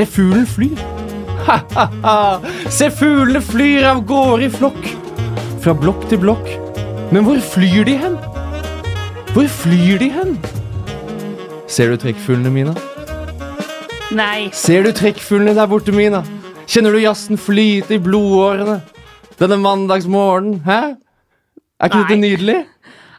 Se fuglen flyr. Ha-ha-ha. Se fuglene flyr av gårde i flokk. Fra blokk til blokk. Men hvor flyr de hen? Hvor flyr de hen? Ser du trekkfuglene, Mina? Nei. Ser du trekkfuglene der borte, Mina? Kjenner du jazzen flyte i blodårene? Denne mandagsmorgenen, hæ? Er ikke dette Nei. nydelig?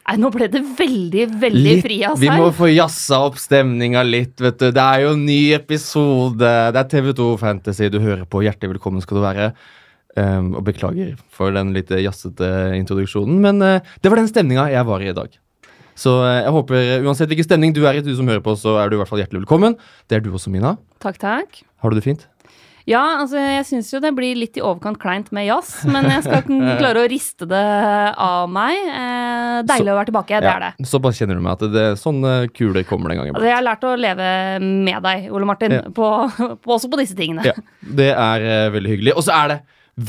Nei, nå ble det veldig, veldig frijazz vi må få jazza opp stemninga litt, vet du. Det er jo en ny episode. Det er TV2 Fantasy du hører på. Hjertelig velkommen skal du være. Um, og beklager for den litt jazzete introduksjonen, men uh, det var den stemninga jeg var i i dag. Så uh, jeg håper, uansett hvilken stemning du er i, du som hører på, så er du i hvert fall hjertelig velkommen. Det er du også, Mina. Takk, takk. Har du det fint? Ja, altså, jeg syns jo det blir litt i overkant kleint med jazz, men jeg skal ikke klare å riste det av meg. Eh, deilig å være tilbake, det er det. Såpass kjenner du meg at det, sånn kule kommer den gangen. Altså, jeg har lært å leve med deg, Ole Martin, Ja. på, på, også på disse tingene. Ja, det er eh, veldig hyggelig. Og så er det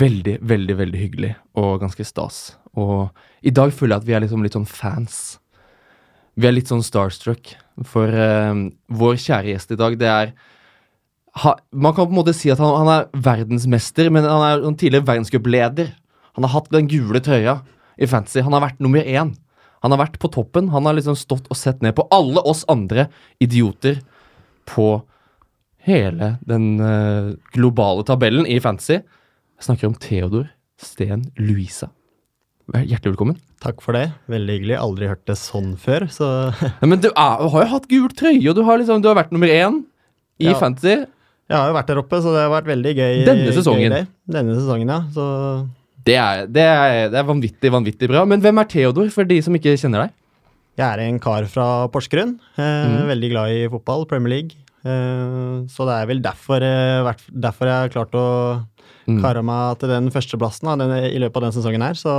veldig, veldig veldig hyggelig og ganske stas. Og i dag føler jeg at vi er liksom litt sånn fans. Vi er litt sånn starstruck. For eh, vår kjære gjest i dag, det er ha, Man kan på en måte si at han, han er verdensmester, men han er en tidligere verdenscupleder. Han har hatt den gule trøya i fantasy. Han har vært nummer én. Han har vært på toppen. Han har liksom stått og sett ned på alle oss andre idioter på hele den uh, globale tabellen i fantasy. Jeg snakker om Theodor Sten Louisa. Hjertelig velkommen. Takk for det. Veldig hyggelig. Aldri hørt det sånn før, så men du, er, har jo hatt gul trøye, og du har, liksom, du har vært nummer én i Ja. fantasy. Jeg har jo vært der oppe, så det har vært veldig gøy. Denne sesongen. Gøy Denne sesongen, ja. Så Det er, det, er, det er vanvittig, vanvittig bra. Men hvem er Theodor, for de som ikke kjenner deg? jeg er en kar fra Porsgrunn. Eh, mm. Veldig glad i fotball, Premier League. Eh, så det er vel derfor, eh, derfor jeg har klart å Mm. kare meg til den førsteplassen da, den, i løpet av den sesongen her. Så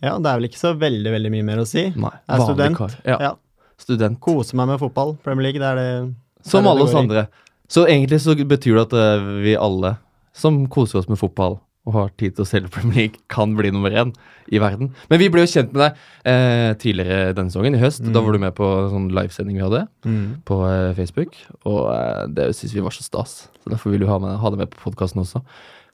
ja, det er vel ikke så veldig, veldig mye mer å si. Nei, Jeg er student. kar. Ja, Ja. Student. Kose meg med fotball, Premier League. Det er det Som det det alle oss andre. i. Så egentlig så betyr det at eh, vi alle som koser oss med fotball og har tid til å selge Premier League, kan bli nummer én i verden. Men vi ble jo kjent med deg eh, tidligere denne sesongen, i høst. Da var du med på sånn livesending vi hadde Mm. på eh, Facebook. Og eh, det syns vi var så stas. Så derfor vil vi ha, med, ha det med på podkasten også.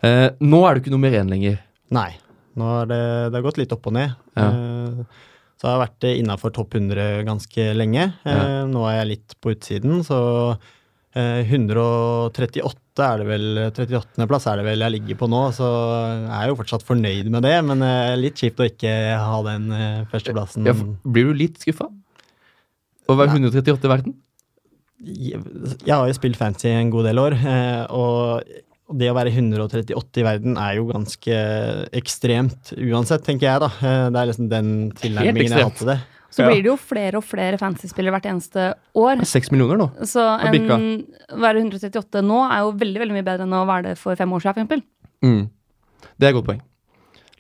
Eh, nå er du ikke nummer én lenger. Nei. Nå har det, det har gått litt opp og ned. Ja. Eh, Så jeg har vært innafor topp 100 ganske lenge. Ja. Nå er jeg litt på utsiden, så 138 er det vel 38. plass er det vel jeg ligger på nå, så jeg er jo fortsatt fornøyd med det. Men eh, litt kjipt å ikke ha den eh, førsteplassen. Ja, blir du litt skuffa? Å være 138 i verden? Jeg har jo spilt fancy en god del år, eh, og det å være 138 i verden er jo ganske ekstremt uansett, tenker jeg, da. Eh, Det er liksom den tilnærmingen jeg har hatt til det. Så Ja. blir det jo flere og flere fantasy-spillere hvert eneste år. Seks millioner nå. Så en, å være 138 nå er jo veldig veldig mye bedre enn å være det for fem år siden, f.eks. Mm. Det er et godt poeng.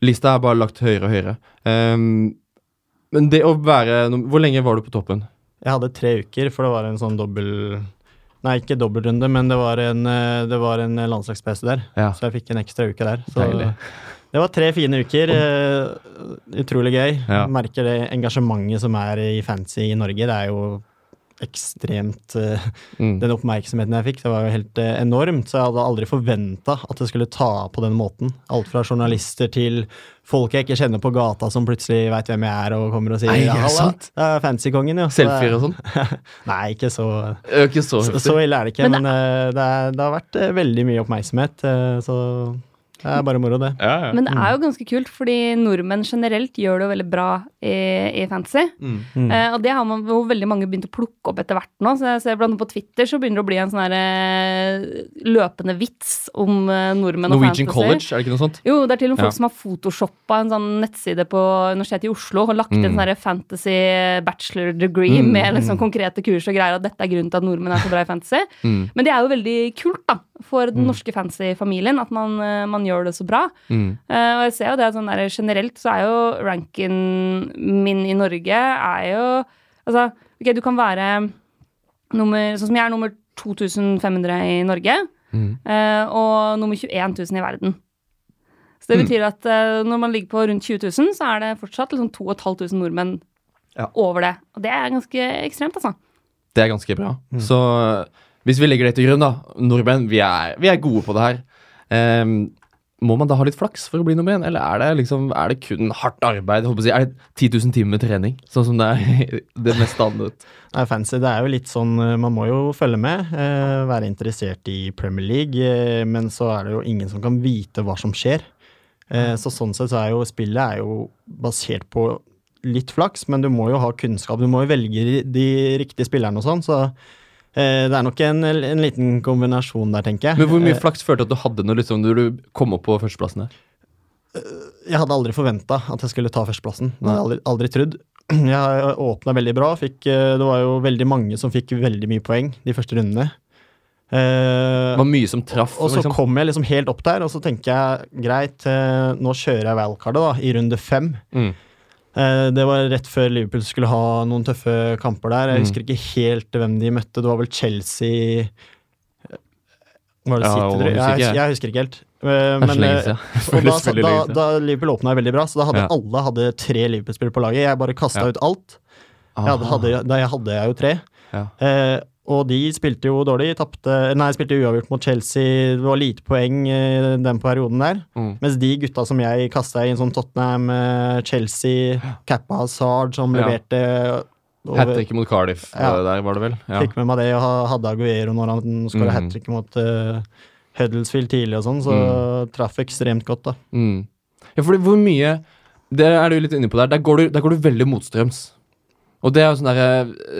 Lista er bare lagt høyere og høyere. Um, men det å være Hvor lenge var du på toppen? Jeg hadde tre uker, for det var en sånn dobbel... Nei, ikke dobbeltrunde, men det var en, eh, det var en landslagspause der. Ja. Så jeg fikk en ekstra uke der. Så Deilig. Det var tre fine uker. eh, utrolig gøy. Ja. Merker det engasjementet som er i fancy i Norge. Det er jo ekstremt eh, Mm. Den oppmerksomheten jeg fikk, det var jo helt eh, enormt. Så jeg hadde aldri forventa at det skulle ta på den måten. Alt fra journalister til folk jeg ikke kjenner på gata som plutselig veit hvem jeg er og kommer og sier Nei, er det «Halla. Det er fancy-kongen, ja. Så Selfier og sånn? Nei, ikke så jo ikke så så, så ille er det ikke, Men men, det, er, det har vært veldig mye oppmerksomhet, så det er bare moro, det. Ja, ja. Men det er jo ganske kult, fordi nordmenn generelt gjør det jo veldig bra i, i fantasy. Mm. Mm. Eh, og det har man jo veldig mange begynt å plukke opp etter hvert nå. Så jeg ser blant annet på Twitter så begynner det å bli en sånn her eh, løpende vits om eh, nordmenn Norwegian og fantasy. College, er det ikke noe sånt? Jo, det er til og med folk Ja. som har photoshoppa en sånn nettside på Universitetet i Oslo og lagt inn Mm. sånn fantasy bachelor degree Mm, med liksom konkrete kurs og greier, og dette er grunnen til at nordmenn er så bra i fantasy. Mm. Men det er jo veldig kult, da, for den norske fancy familien at man, eh, man gjør det så bra. Mm. Eh, og jeg ser jo det sånn der, generelt så er jo ranken min i Norge er jo Altså, ok, du kan være nummer Sånn som jeg er nummer 2500 i Norge, Mm. eh, og nummer 21 000 i verden. Så det Mm. betyr at uh, når man ligger på rundt 20 000, så er det fortsatt liksom 2500 nordmenn Ja. over det. Og det er ganske ekstremt, altså. Det er ganske bra. Mm. Så Hvis vi legger det til grunn, da. Nordmenn, vi er, vi er gode på det her. Um, må man da ha litt flaks for å bli nummer én, eller er det, liksom, er det kun hardt arbeid? Si, er det 10 000 timer med trening, sånn som det er det mest annet? Nei, fancy, det er jo litt sånn eh, Man må jo følge med, eh, være interessert i Premier League, eh, men så er det jo ingen som kan vite hva som skjer. Eh, så sånn sett så er jo spillet er jo basert på litt flaks, men du må jo ha kunnskap. Du må jo velge de riktige spillerne og sånn, så det er nok en, en liten kombinasjon der, tenker jeg. Men hvor mye Eh, flaks følte du at du hadde når, liksom, når du kom opp på førsteplassen her? jeg hadde aldri forventa at jeg skulle ta førsteplassen. Det hadde jeg aldri, aldri trodd. Jeg åpna veldig bra. Fikk, eh, det var jo veldig mange som fikk veldig mye poeng de første rundene. Eh, Det var mye som traff. og så liksom. kom jeg liksom helt opp der, og så tenker jeg greit, eh, nå kjører jeg wildcardet da, i runde fem. Mm. Eh, det var rett før Liverpool skulle ha noen tøffe kamper der. Jeg Mm. husker ikke helt hvem de møtte. Det var vel Chelsea Var det Ja, City? jeg? Jeg, husker ikke helt. Eh, men, eh, og da, da, da Liverpool åpna veldig bra, så da hadde Ja. alle hadde tre Liverpool-spillere på laget. Jeg bare kasta Ja. ut alt. Jeg hadde, hadde, da jeg hadde jeg jo tre. Ja. Eh, og de spilte jo dårlig. Tappte, Nei, spilte uavgjort mot Chelsea. Det var lite poeng i den perioden der. Mm. Mens de gutta som jeg kasta i en sånn Tottenham, eh, Chelsea, Kappa Hazard, som Ja. leverte over- Hat trick mot Cardiff, Ja. der var det vel? Ja. Fikk med meg det, og hadde Aguero når han skåra Mm. hat trick mot uh, Huddlesfield tidlig og sånn, så traff ekstremt godt, da. Mm. ja, fordi hvor mye Det er du litt inne på der. Der går du, der går du veldig motstrøms. Og det er jo sånn der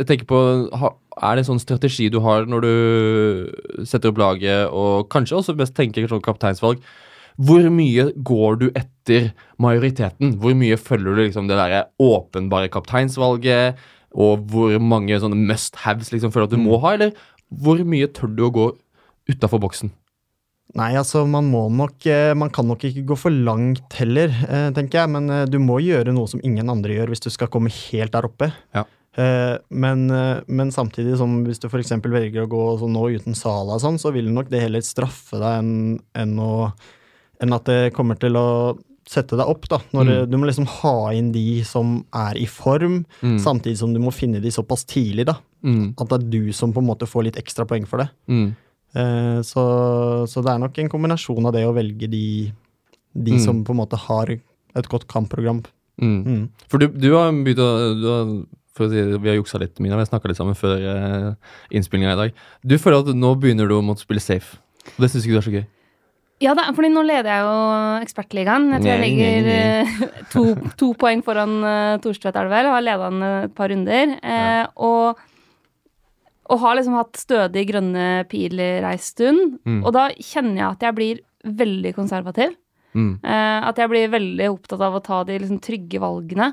Jeg tenker på Er det en sånn strategi du har når du setter opp laget, og kanskje også mest tenker sånn kapteinsvalg? Hvor mye går du etter majoriteten? Hvor mye følger du liksom det der åpenbare kapteinsvalget? Og hvor mange sånne must haves liksom føler at du må ha, eller hvor mye tør du å gå utafor boksen? Nei, altså, man må nok eh, Man kan nok ikke gå for langt heller, eh, tenker jeg, men eh, du må gjøre noe som ingen andre gjør hvis du skal komme helt der oppe. Ja. Men, men samtidig, som hvis du f.eks. velger å gå sånn nå uten Sala sånn, så vil nok det heller straffe deg enn enn å- enn at det kommer til å sette deg opp, da. Mm. Du må liksom ha inn de som er i form, Mm. samtidig som du må finne de såpass tidlig, da. Mm. At det er du som på en måte får litt ekstra poeng for det. Eh, så, så det er nok en kombinasjon av det å velge de, de Mm. som på en måte har et godt kampprogram. Mm. Mm. For du, du har begynt å du har, for å si, Vi har juksa litt, Mina. Vi har snakka litt sammen før eh, innspillinga i dag. Du føler at nå begynner du å måtte spille safe. Og det syns ikke du er så gøy? Ja, da, fordi nå leder jeg jo Ekspertligaen. Jeg tror jeg Nei, ligger nei, eh, to, to poeng foran uh, Thorstvedt, er det vel, og har leda han et par runder. Eh, og, og har liksom hatt stødig grønne piler ei stund. Mm. Og da kjenner jeg at jeg blir veldig konservativ. Mm. Eh, at jeg blir veldig opptatt av å ta de liksom, trygge valgene.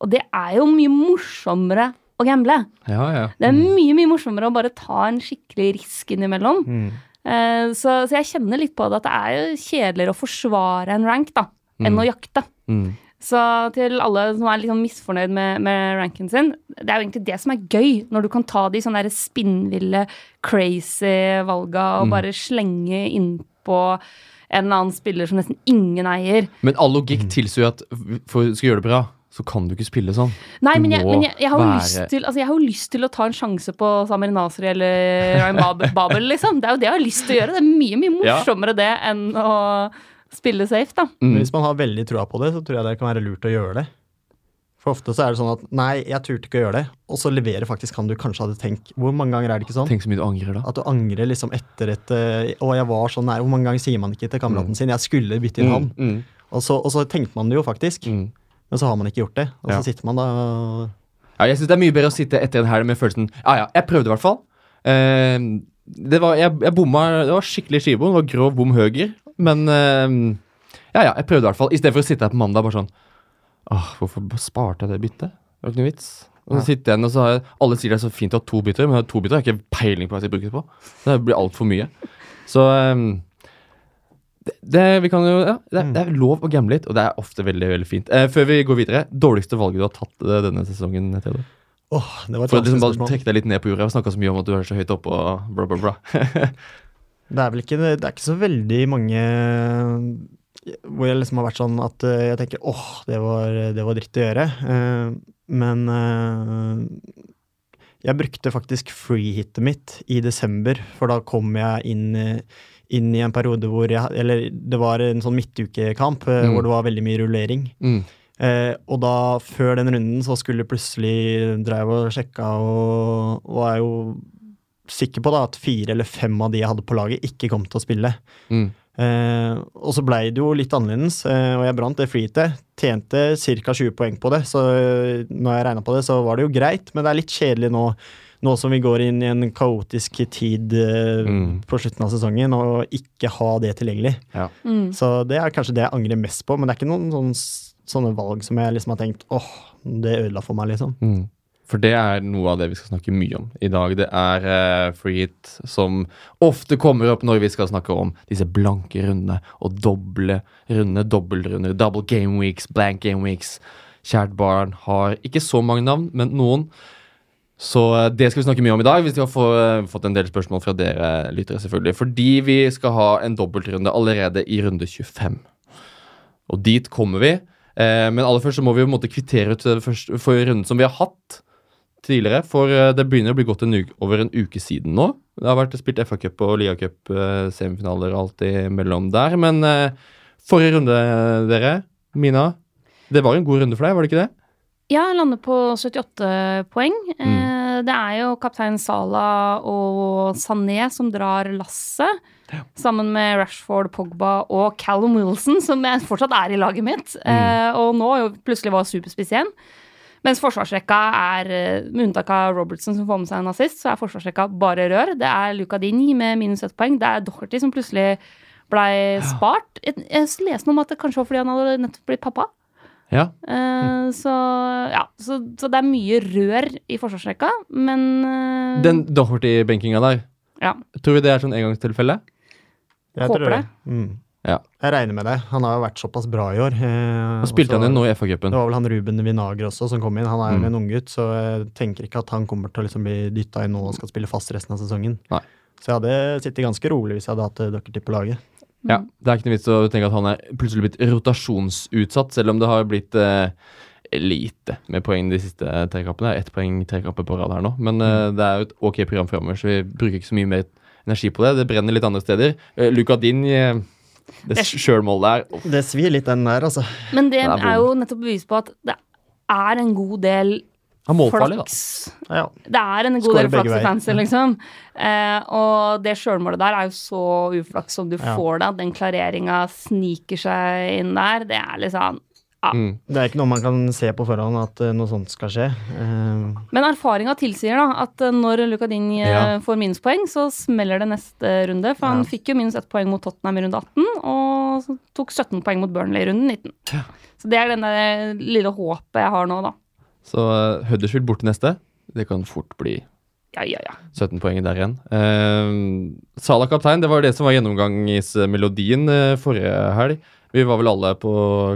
Og det er jo mye morsommere å gamble. Ja, ja. Det er mye mye morsommere å bare ta en skikkelig risk innimellom. Eh, så, så jeg kjenner litt på det at det er jo kjedeligere å forsvare en rank da, enn Mm. å jakte. Mm. Så til alle som er liksom misfornøyd med, med ranken sin, det er jo egentlig det som er gøy, når du kan ta de sånne spinnville, crazy valga og Mm. bare slenge innpå en eller annen spiller som nesten ingen eier. Men all logikk tilsier jo at for skal gjøre det bra, så kan du ikke spille sånn. Nei, Du men, jeg, men jeg, jeg, har være- lyst til, altså jeg har jo lyst til å ta en sjanse på Samir Nasri eller Ryan Babel, liksom. Det er jo det jeg har lyst til å gjøre. Det er mye, mye Ja. morsommere det enn å spille safe, da. Mm. hvis man har veldig trua på det, så tror jeg det kan være lurt å gjøre det. For ofte så er det sånn at nei, jeg turte ikke å gjøre det, og så leverer faktisk han du kanskje hadde tenkt. Hvor mange ganger er det ikke sånn? Tenk så mye du angrer da. At du angrer liksom etter et eh, Å, jeg var så nær. Hvor mange ganger sier man ikke til kameraten sin 'jeg skulle bytte inn han'? Mm. Og så, og så tenkte man det jo faktisk, Mm. men så har man ikke gjort det. Og Ja. så sitter man da Ja, jeg syns det er mye bedre å sitte etter en helg med følelsen Ja ja, jeg prøvde i hvert fall. Uh, det var, jeg, jeg bomma Det var skikkelig skivebom. Det var grov bom høger. Men eh, ja ja, jeg prøvde i hvert fall. I stedet for å sitte her på mandag bare sånn Åh, hvorfor sparte jeg det byttet? Det var ikke noe vits. Og så Ja. sitter jeg igjen, og så har jeg, Alle sier det er så fint å ha to bytter, men to bytter har jeg ikke peiling på hva jeg skal bruke det på. Det blir altfor mye. Så um, det, det, vi kan jo, ja, det, er, det er lov å gamble litt, og det er ofte veldig veldig fint. Eh, før vi går videre, dårligste valget du har tatt eh, denne sesongen? Theodor? Åh, det var et For å liksom bare trekke deg litt ned på jorda. Vi har snakka så mye om at du er så høyt oppe og bla, bla, bla. Det er vel ikke, det er ikke så veldig mange hvor jeg liksom har vært sånn at eh, jeg tenker åh, det var, det var dritt å gjøre. Eh, men eh, jeg brukte faktisk freehitet mitt i desember, for da kom jeg inn, inn i en periode hvor jeg Eller det var en sånn midtukekamp Mm. hvor det var veldig mye rullering. Mm. Eh, og da, før den runden, så skulle plutselig drive og sjekka og, og er jo sikker på da at fire eller fem av de jeg hadde på laget, ikke kom til å spille. Mm. Eh, og så blei det jo litt annerledes, eh, og jeg brant det freeheatet. Tjente ca. 20 poeng på det, så eh, når jeg regna på det, så var det jo greit, men det er litt kjedelig nå. Nå som vi går inn i en kaotisk tid eh, Mm. på slutten av sesongen, og ikke ha det tilgjengelig. Mm. Så det er kanskje det jeg angrer mest på, men det er ikke noen sånne, sånne valg som jeg liksom har tenkt åh, det ødela for meg, liksom. For det er noe av det vi skal snakke mye om i dag. Det er uh, free hit som ofte kommer opp når vi skal snakke om disse blanke rundene og doble rundene, dobbeltrunder, double game weeks, blank game weeks. Kjært barn har ikke så mange navn, men noen. Så eh, det skal vi snakke mye om i dag. Vi har få eh, fått en del spørsmål fra dere lyttere, selvfølgelig. Fordi vi skal ha en dobbeltrunde allerede i runde 25. Og dit kommer vi. Eh, men aller først så må vi jo på kvittere ut for runden som vi har hatt tidligere. For eh, det begynner å bli gått en uke, over en uke siden nå. Det har vært spilt FA-cup og Liga Cup, semifinaler og alt imellom der. Men eh, forrige runde, eh, dere, Mina. Det var en god runde for deg, var det ikke det? Ja, jeg lander på 78 poeng. Mm. det er jo kaptein Salah og Sané som drar lasset. Sammen med Rashford, Pogba og Callum Wilson, som fortsatt er i laget mitt. Mm. og nå jo plutselig var superspiss igjen. Mens forsvarsrekka er, eh, med unntak av Robertson som får med seg en nazist, så er forsvarsrekka bare rør. Det er Luca Dini med minus ett poeng. Det er Docherty som plutselig blei spart. Jeg, jeg leste noe om at det kanskje var fordi han hadde nettopp blitt pappa. Ja. Eh, så ja, så, så det er mye rør i forsvarsrekka, men uh, Den Doherty-benkinga der, Ja. tror vi det er sånn engangstilfelle? Jeg Håper tror det. Mm. Ja. Jeg regner med det. Han har jo vært såpass bra i år. Han spilte og han jo nå i FA-cupen. Det var vel han Ruben Vinager også som kom inn. Han er jo Mm. en unggutt, så jeg tenker ikke at han kommer til å liksom bli dytta inn nå og skal spille fast resten av sesongen. Nei. Så jeg hadde sittet ganske rolig hvis jeg hadde hatt eh, Doherty på laget. Ja, Det er ikke noe vits å tenke at han er plutselig blitt rotasjonsutsatt, selv om det har blitt eh, lite med poeng de siste tre er ett poeng tre kamper på rad her nå, men eh, det er jo et ok program framover, så vi bruker ikke så mye mer energi på det. Det brenner litt andre steder. Uh, Luka Din, eh, det sjølmålet der Det svir litt, den der, altså. Men det er er jo nettopp bevis på at det er en god del Han målfarlig, da. flaks. Ja. Det er en god Skårer del flaks i fancy, liksom. Eh, og det sjølmålet der er jo så uflaks som du Ja. får det. At den klareringa sniker seg inn der. Det er liksom Mm. Det er ikke noe man kan se på forhånd at eh, noe sånt skal skje. Uh. Men erfaringa tilsier da at eh, når Lucadin Ja. får minuspoeng, så smeller det neste runde. For han fikk jo minus ett poeng mot Tottenham i runde 18, og tok 17 poeng mot Burnley i runde 19. Så det er det lille håpet jeg har nå, da. Så uh, Huddersfield borte neste. Det kan fort bli Ja, ja, ja. 17 poeng der igjen. Uh, Salah kaptein, det var det som var gjennomgangsmelodien uh, forrige helg. Vi var vel alle på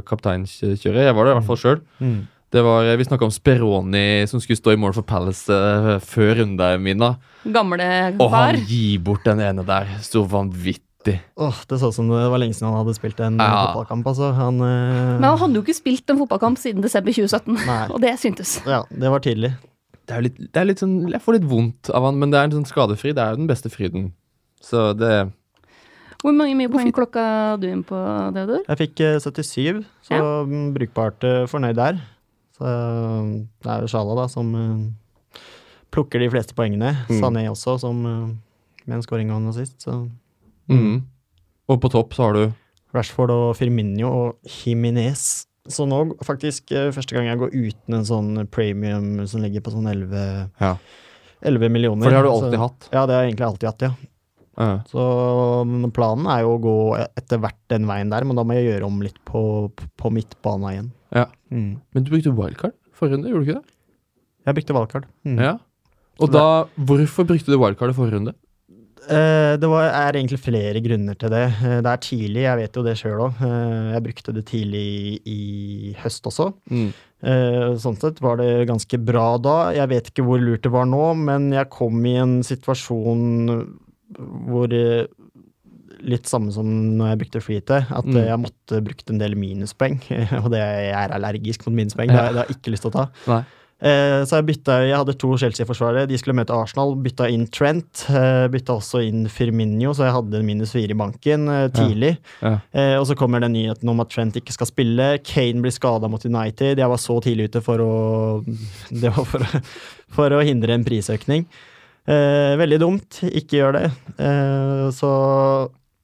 kapteinskjøret. Jeg var det i hvert fall sjøl. mm. Det var, Vi snakka om Speroni som skulle stå i mål for Palace eh, før runde, mina. Gamle Og han gir bort den ene der. Så vanvittig. Åh, det så ut som det var lenge siden han hadde spilt en eh, Ja. fotballkamp, altså. Han uh... Men han hadde jo ikke spilt en fotballkamp siden desember 2017, Nei. og det syntes. Ja, det var tidlig. Det er, litt, det er litt sånn, Jeg får litt vondt av han, men det er en sånn skadefri. Det er jo den beste fryden. Så det Hvor mange mye poeng klokka du inn på, Theodor? Jeg fikk eh, 77, så Ja. brukbart eh, fornøyd der. Så eh, det er jo Sjala da som eh, plukker de fleste poengene. Mm. Sané også, som eh, med en scoring og noe sist. Så mm. Og på topp så har du Rashford og Firmino og Jiminez. Så nå faktisk eh, første gang jeg går uten en sånn premium som ligger på sånn 11, Ja. 11 millioner. For det har du Så- alltid hatt. Ja, det har jeg egentlig alltid hatt, ja. Så planen er jo å gå etter hvert den veien der, men da må jeg gjøre om litt på, på midtbana igjen. Ja. Mm. Men du brukte wildcard forrige runde, gjorde du ikke det? Jeg brukte wildcard. Mm. Ja. Og da, hvorfor brukte du wildcard i forrige runde? Eh, det var, er egentlig flere grunner til det. Eh, det er tidlig, jeg vet jo det sjøl òg. jeg brukte det tidlig i, høst også. Mm. Eh, sånn sett var det ganske bra da. Jeg vet ikke hvor lurt det var nå, men jeg kom i en situasjon hvor eh, Litt samme som når jeg brukte freehitet, at Mm. eh, jeg måtte brukt en del minuspoeng. Og det jeg er allergisk mot minuspoeng, Ja. det har jeg ikke lyst til å ta. Nei. Eh, så jeg bytta Jeg hadde to Chelsea-forsvarere. De skulle møte Arsenal. Bytta inn Trent. Eh, bytta også inn Firminio, så jeg hadde minus fire i banken eh, tidlig. Ja. Ja. og så kommer den nyheten om at Trent ikke skal spille. Kane blir skada mot United. Jeg var så tidlig ute for å Det var for, for å hindre en prisøkning. Eh, veldig dumt. Ikke gjør det. Eh, så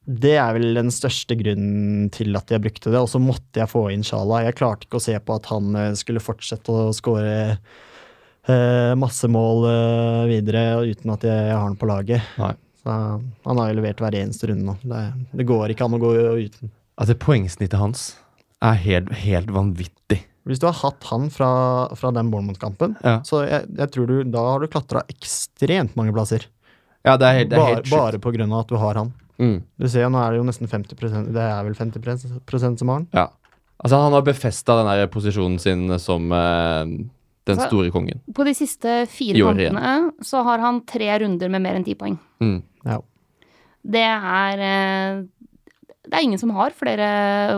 det er vel den største grunnen til at jeg brukte det. Og så måtte jeg få inn Sjala. Jeg klarte ikke å se på at han eh, skulle fortsette å skåre eh, masse mål eh, videre uten at jeg, jeg har han på laget. Nei. Så han har jo levert hver eneste runde nå. Det, det går ikke an å gå uten. Altså, poengsnittet hans er helt, helt vanvittig. Hvis du har hatt han fra, fra den Bournemouth-kampen, Ja. så jeg, jeg tror du, da har du klatra ekstremt mange plasser. Ja, det er helt, det er bare, helt bare på grunn av at du har han. Mm. Du ser jo, nå er det jo nesten 50% Det er vel 50% som har han. Ja. Altså, han har befesta den der posisjonen sin som eh, den Så- store kongen. På de siste fire kampene så har han tre runder med mer enn ti poeng. Mm. Ja. Det er eh, Det er ingen som har flere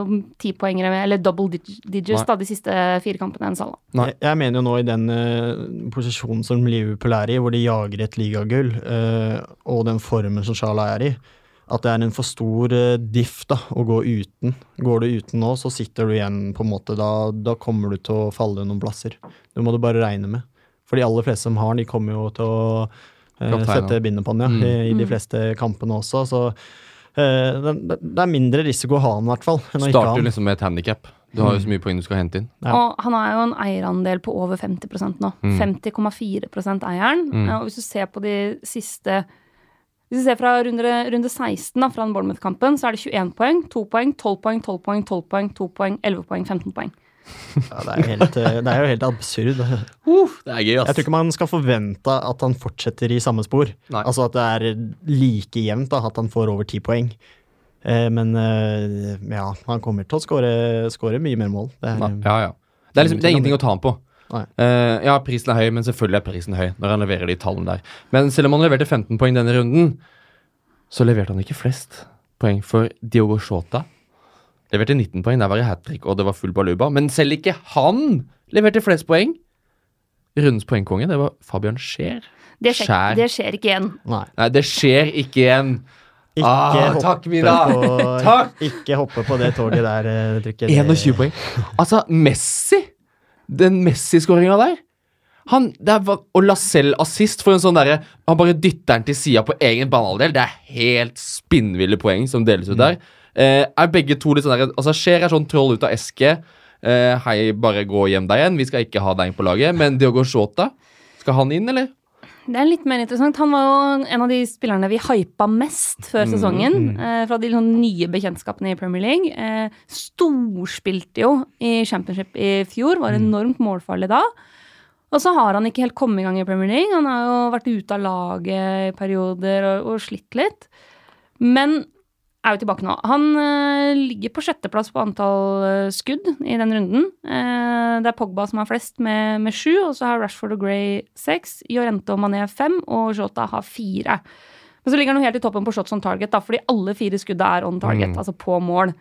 um, tipoengere eller double digits, da, de siste fire kampene enn Salah. Nei. Jeg, mener jo nå i den uh, posisjonen som Liverpool er i, hvor de jager et ligagull, uh, og den formen som Salah er i, at det er en for stor uh, diff da, å gå uten. Går du uten nå, så sitter du igjen på en måte Da, da kommer du til å falle noen plasser. Det må du bare regne med. For de aller fleste som har den, de kommer jo til å sette bindet på den ja, Mm. i, i de Mm. fleste kampene også. Så det, det er mindre risiko å ha han, i hvert fall. enn å ikke ha Starter liksom med et handikap. Du har jo så mye poeng du skal hente inn. Ja. Og han har jo en eierandel på over 50 nå. Mm. 50,4 eieren. Mm. Eh, Og hvis du ser på de siste Hvis du ser fra runde, runde 16 da, fra Bournemouth-kampen, så er det 21 poeng, 2 poeng, 12 poeng, 12 poeng, 12 poeng, 2 poeng, 11 poeng, 15 poeng. Ja, det, er helt, eh, det er jo helt absurd. det er gøy, Jeg tror ikke man skal forvente at han fortsetter i samme spor. Nei. Altså at det er like jevnt, da, at han får over ti poeng. Eh, men eh, ja, han kommer til å skåre, skåre mye mer mål. Det er, Ja, ja. Det er, liksom, det er ingenting å ta han på. Eh, ja, prisen er høy, men selvfølgelig er prisen høy når han leverer de tallene der. Men selv om han leverte 15 poeng denne runden, så leverte han ikke flest poeng for Diogo Shota. Leverte 19 poeng, der var det hat trick, og det var full baluba. Men selv ikke han leverte flest poeng. Rundens poengkonge, det var Fabian Scheer. Det skjer, Skjær. det skjer ikke igjen. nei. Nei, det skjer ikke igjen. Ikke, Ah, hoppe takk, Mina. På, Takk. ikke hoppe på det toget der, Trykket. 21 poeng. Altså, Messi Den Messi-skåringa der han, det er, va- Og Lacelle assist for en sånn derre Han bare dytter den til sida på egen banehalvdel. Det er helt spinnville poeng som deles ut der. Eh, er begge to litt sånn der Altså, Skjer er sånn troll ut av eske. Eh, hei, bare gå hjem deg igjen. Vi skal ikke ha deg inn på laget. Men Diogo Shota, skal han inn, eller? Det er litt mer interessant. Han var jo en av de spillerne vi hypa mest før Mm, sesongen. Eh, fra de sånn nye bekjentskapene i Premier League. Eh, storspilte jo i championship i fjor, var enormt målfarlig da. Og så har han ikke helt kommet i gang i Premier League. Han har jo vært ute av laget i perioder og, og slitt litt. Men er jo tilbake nå. Han eh, ligger på sjetteplass på antall eh, skudd i den runden. Eh, det er Pogba som har flest, med, med sju, og så har Rashford og Gray seks. Jorente og Mané fem, og Jota har fire. Men så ligger han jo helt i toppen på shots on target, da, fordi alle fire skudda er on target, Mm. altså på mål.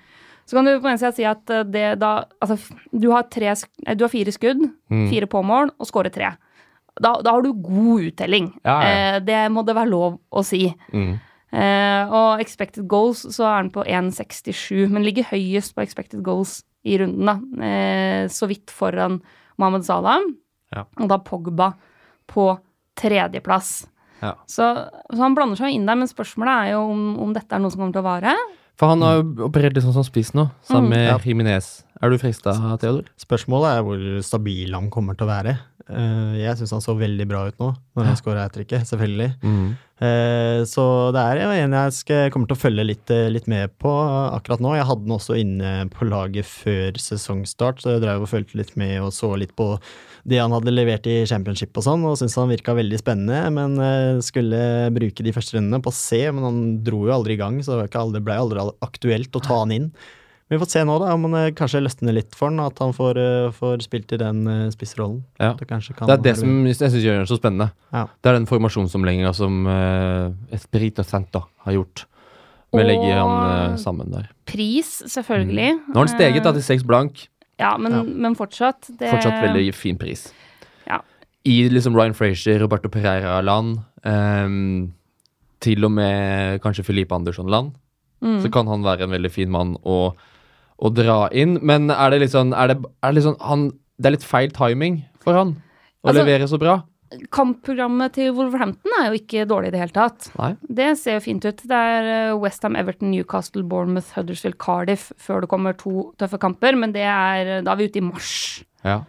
Så kan du på en side si at det da Altså, du har, tre, du har fire skudd, Mm. fire på mål, og scorer tre. Da, da har du god uttelling. Ja, ja. Eh, det må det være lov å si. Mm. Eh, og expected goals så er den på 1,67, men ligger høyest på expected goals i runden, da. Eh, så vidt foran Mohammed Salah. Ja. Og da Pogba på tredjeplass. Ja. Så, så han blander seg inn der, men spørsmålet er jo om, om dette er noe som kommer til å vare. For han har jo operert litt sånn som spiss nå, sammen Mm. med Ja. Jimenez. Er du frista, Theodor? Spørsmålet er hvor stabil han kommer til å være. Eh, jeg syns han så veldig bra ut nå, når han skåra hat tricket, selvfølgelig. Mm. Eh, så det er en jeg skal, kommer til å følge litt, eh, litt med på akkurat nå. Jeg hadde den også inne på laget før sesongstart, så jeg drev og fulgte litt med og så litt på det han hadde levert i championship og sånn, og syntes han virka veldig spennende. Men skulle bruke de første rundene på å se, men han dro jo aldri i gang, så det ble aldri aktuelt å ta han inn. Vi får se nå, da, om han eh, kanskje løsner litt for han, at han får, eh, får spilt i den eh, spissrollen. Ja. Det, kan Det er det som jeg syns gjør den så spennende. Ja. Det er den formasjonsomlegginga som uh, Espirito Santa har gjort. Med å legge han uh, sammen der. Pris, selvfølgelig. Nå har han steget da til seks blank. Ja, men, Ja. men fortsatt. Det, Fortsatt veldig fin pris. Ja, i liksom Ryan Frazier, Roberto Pereira-land, um, til og med kanskje Filipe Andersson-land, Mm. så kan han være en veldig fin mann å, å dra inn. Men er det litt sånn, er det, er det litt sånn han, Det er litt feil timing for han å Altså- levere så bra? Kampprogrammet til Wolverhampton er jo ikke dårlig i det hele tatt. Nei. Det ser jo fint ut. Det er Westham, Everton, Newcastle, Bournemouth, Huddersfield, Cardiff før det kommer to tøffe kamper, men det er, da er vi ute i mars. Ja.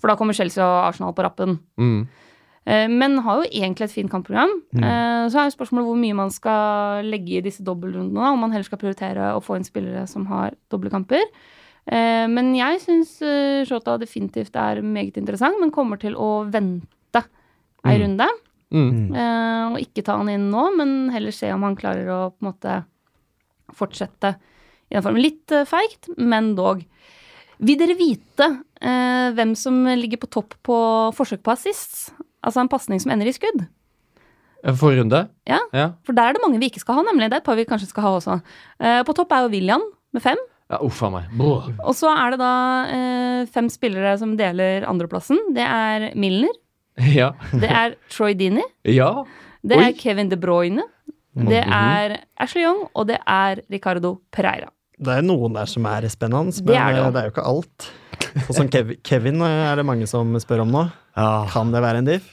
For da kommer Chelsea og Arsenal på rappen. Mm. Eh, Men har jo egentlig et fint kampprogram. Mm. Så er jo spørsmålet hvor mye man skal legge i disse dobbeltrundene. Om man heller skal prioritere å få inn spillere som har doble kamper. Eh, Men jeg syns Shota definitivt er meget interessant, men kommer til å vente ei Mm. runde. Mm. Eh, Og ikke ta han inn nå, men heller se om han klarer å på en måte fortsette i den formen. Litt eh, feigt, men dog. Vil dere vite eh, hvem som ligger på topp på forsøk på assists? Altså en pasning som ender i skudd? Forrige runde? Ja. ja. For der er det mange vi ikke skal ha, nemlig. Det er et par vi kanskje skal ha også. Eh, på topp er jo William med fem. Ja, Uff a meg. Brå. Og så er det da eh, fem spillere som deler andreplassen. Det er Milner, Ja. det er Troy Dini, ja. det Oi. er Kevin De Bruyne, det Mhm. er Ashley Young, og det er Ricardo Pereira. Det er noen der som er spennende, men Det er det eh, jo. det er jo ikke alt. Og som Kevin eh, er det mange som spør om nå. Kan det være en diff?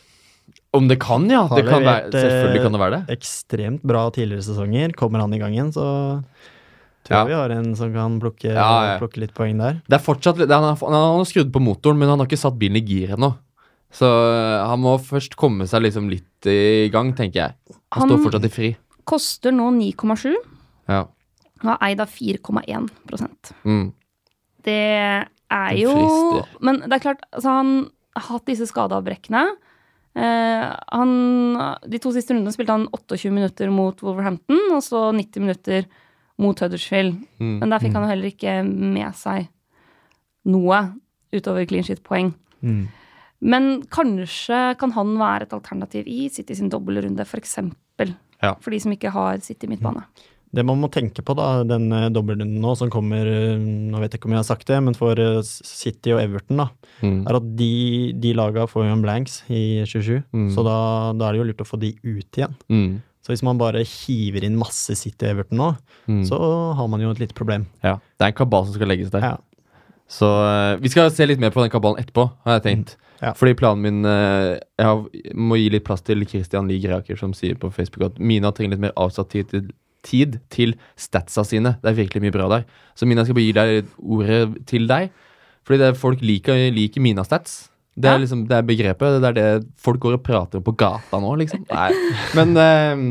Om det kan, ja. Det kan være, eh, selvfølgelig kan det være det. Ekstremt bra tidligere sesonger. Kommer han i gang igjen, så tror Ja. jeg vi har en som kan plukke, Ja, ja. plukke litt poeng der. Det er fortsatt litt- han, har, han har skrudd på motoren, men han har ikke satt bilen i gir ennå. Så øh, han må først komme seg liksom litt i gang, tenker jeg. Han, Han- står fortsatt i fri. Koster nå 9,7 Ja. og er eid av 4,1 Mm. Det er jo. Men det er klart, altså han har hatt disse skadeavbrekkene. Eh, han, de to siste rundene spilte han 28 minutter mot Wolverhampton, og så 90 minutter mot Huddersfield. Mm. Men der fikk han jo heller ikke med seg noe utover clean shit-poeng. Mm. Men kanskje kan han være et alternativ i City sin dobbeltrunde, f.eks. For, Ja. for de som ikke har City midtbane. Det man må tenke på, da, den eh, dobbeltrunden nå som kommer eh, Nå vet jeg ikke om jeg har sagt det, men for eh, City og Everton, da, Mm. er at de, de laga får jo en blanks i 27. Mm. Så da, da er det jo lurt å få de ut igjen. Mm. Så hvis man bare hiver inn masse City og Everton nå, Mm. så har man jo et lite problem. Ja. Det er en kabal som skal legges der. Ja. Så vi skal se litt mer på den kabalen etterpå, har jeg tenkt. Ja. Fordi planen min Jeg må gi litt plass til Christian Lie Greaker, som sier på Facebook at Mina trenger litt mer avsatt tid til, tid til statsa sine. Det er virkelig mye bra der. Så Mina skal bare gi deg ordet til deg. Fordi det er, folk liker, liker Mina-stats. Det er liksom, det er begrepet. Det er det folk går og prater om på gata nå, liksom. Nei. Men øh,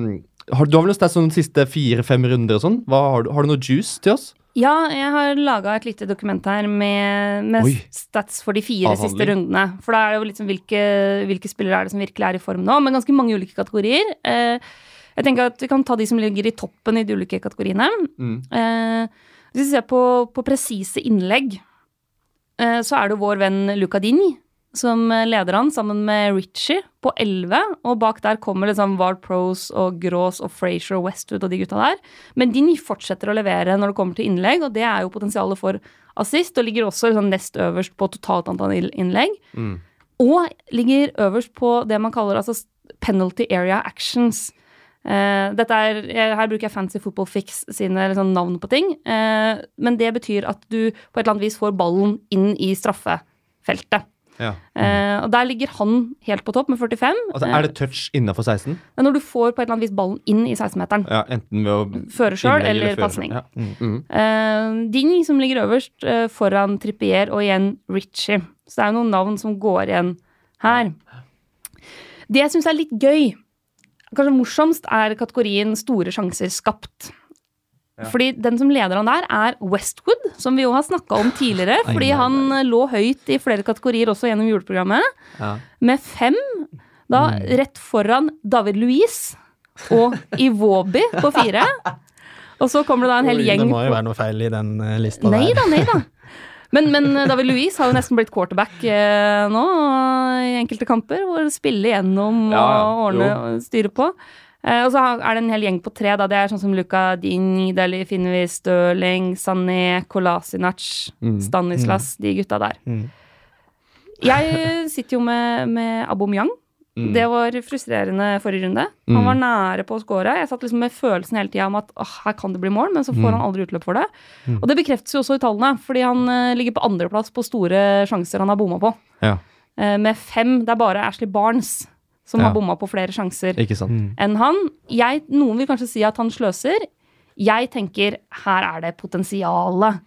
har, du har vel noe stats om de siste fire-fem runder og sånn? Har, har du noe juice til oss? Ja, jeg har laga et lite dokument her med, med stats for de fire Avhandling. siste rundene. For da er det jo liksom hvilke, hvilke spillere er det som virkelig er i form nå, med ganske mange ulike kategorier. Eh, jeg tenker at Vi kan ta de som ligger i toppen i de ulike kategoriene. Mm. Eh, hvis vi ser på, på presise innlegg, eh, så er det vår venn Luca Dini som leder han, sammen med Ritchie, på 11. Og bak der kommer liksom Ward Prose og Gross og Frazier og Westwood og de gutta der. Men Dini fortsetter å levere når det kommer til innlegg, og det er jo potensialet for assist. Og ligger også liksom nest øverst på totalt antall innlegg. Mm. Og ligger øverst på det man kaller altså penalty area actions. Dette er, her bruker jeg Fancy Football Fix sine liksom, navn på ting. Uh, men det betyr at du på et eller annet vis får ballen inn i straffefeltet. Ja. Uh, og der ligger han helt på topp med 45. Altså, er det touch innafor 16? Det er når du får på et eller annet vis ballen inn i 16-meteren. Ja, enten ved å Føre sjøl eller, eller pasning. Ja. Mm. Eh, Ding som ligger øverst foran Trippier og igjen Ritchie. Så det er jo noen navn som går igjen her. Det jeg syns er litt gøy, kanskje morsomst, er kategorien store sjanser skapt. Fordi den som leder han der, er Westwood, som vi jo har snakka om tidligere. Fordi han eh, lå høyt i flere kategorier også gjennom juleprogrammet. Ja. Med fem, da rett foran David Louise og Iwobi på fire. Og så kommer det da en hel gjeng Det må jo være noe feil i den eh, lista Nei der. da, nei da. Men, men eh, David Louise har jo nesten blitt quarterback eh, nå i enkelte kamper, hvor det spiller gjennom Ja, og ordne jo. og styre på. Eh, og så er det en hel gjeng på tre. da, Det er sånn som Luca Dini, Deli Finnevi, Stirling, Sané, Kolasinac, Mm. Stanislas, de gutta der. Mm. Jeg sitter jo med, med Aubameyang. Mm. Det var frustrerende forrige runde. Han Mm. var nære på å score. Jeg satt liksom med følelsen hele tida om at åh, her kan det bli mål, men så får Mm. han aldri utløp for det. Og det bekreftes jo også i tallene, fordi han uh, ligger på andreplass på store sjanser han har bomma på. Ja, Uh, med fem. Det er bare Ashley Barnes som Ja. har bomma på flere sjanser. Mm. enn han. Jeg, noen vil kanskje si at han sløser. Jeg tenker her er det potensialet.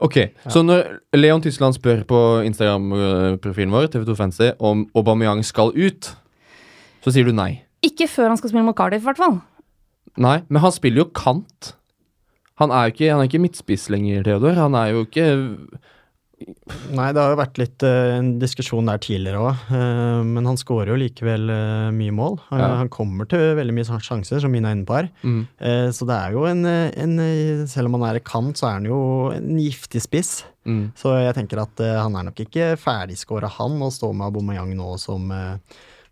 Ok, Så når Leon Tyskland spør på Instagram-profilen vår, TV2 Fancy, om Aubameyang skal ut, så sier du nei. Ikke før han skal spille mot Cardiff, i hvert fall. Nei, men han spiller jo kant. Han er jo ikke, han er ikke midtspiss lenger, Theodor. Han er jo ikke Nei, det har jo vært litt uh, en diskusjon der tidligere òg, men han skårer jo likevel uh, mye mål. Han, Ja. han kommer til veldig mye sjanser, som Mina er inne på her. mm, Eh, så det er jo en, eh, en eh, Selv om han er i kant, så er han jo en giftig spiss. mm. Så jeg tenker at eh, han er nok ikke ferdigskåra, han, og står med Aubameyang nå som, eh,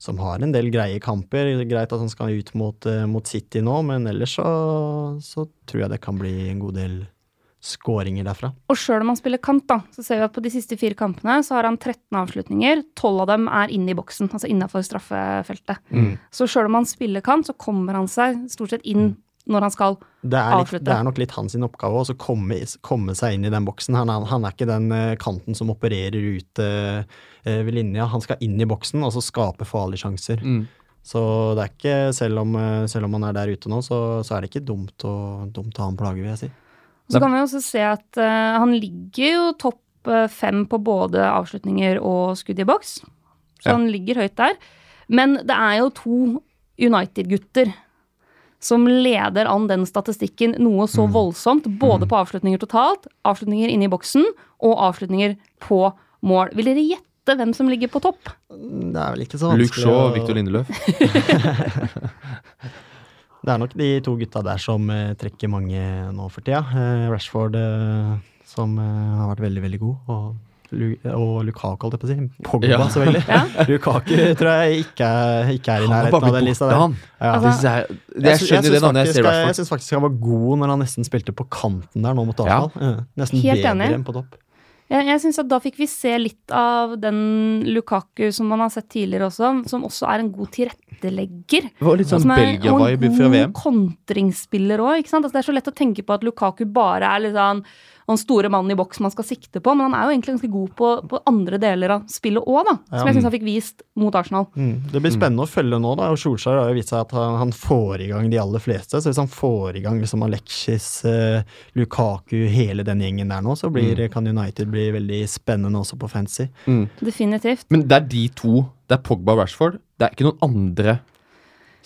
som har en del greie kamper. Greit at han skal ut mot, eh, mot City nå, men ellers så, så tror jeg det kan bli en god del skåringer derfra. Og sjøl om han spiller kant, da, så ser vi at på de siste fire kampene så har han 13 avslutninger. 12 av dem er inne i boksen, altså innafor straffefeltet. Mm. Så sjøl om han spiller kant, så kommer han seg stort sett inn når han skal. Det er, litt, det er nok litt hans oppgave å komme, komme seg inn i den boksen. Han er, han er ikke den eh, kanten som opererer ut eh, eh, ved linja. Han skal inn i boksen og så skape farlige sjanser. Mm. Så det er ikke, selv om, selv om han er der ute nå, så, så er det ikke dumt å, dumt å ha en plage, vil jeg si. Så kan vi også se at uh, han ligger jo topp fem på både avslutninger og skudd i boks. Så Ja. han ligger høyt der. Men det er jo to United-gutter som leder an den statistikken noe så voldsomt, både på avslutninger totalt, avslutninger inne i boksen og avslutninger på mål. Vil dere gjette hvem som ligger på topp? Det er vel ikke så Luke vanskelig Shaw og Victor Lindeløf. Det er nok de to gutta der som eh, trekker mange nå for tida. Eh, Rashford, eh, som har vært veldig, veldig god. Og, Lu og Lukaku, holdt jeg på å si. Pogba, Ja. selvfølgelig. Ja. Lukaku tror jeg ikke ikke er i nærheten av den lista der. han. Ja. Altså, jeg, jeg skjønner jo det navnet jeg ser jeg, syns faktisk han var god når han nesten spilte på kanten der nå mot Arsenal. Ja. Nesten Helt bedre enig. enn på topp. Jeg, jeg synes at Da fikk vi se litt av den Lukaku som man har sett tidligere også, som også er en god tilrettelegger. Det var litt sånn Belgia-vibe fra VM. og en god kontringsspiller òg. Altså, det er så lett å tenke på at Lukaku bare er litt sånn han store mannen i boks man skal sikte på, men han er jo egentlig ganske god på, på andre deler av spillet òg, da. Som Ja. jeg syns han fikk vist mot Arsenal. Mm. Det blir spennende å følge nå, da. og Solskjær har jo vist seg at han, han får i gang de aller fleste. Så hvis han får i gang liksom Alexis, eh, Lukaku, hele den gjengen der nå, så blir, kan United bli veldig spennende også på fancy. Mm. Definitivt. Men det er de to. Det er Pogba og Rashford. Det er ikke noen andre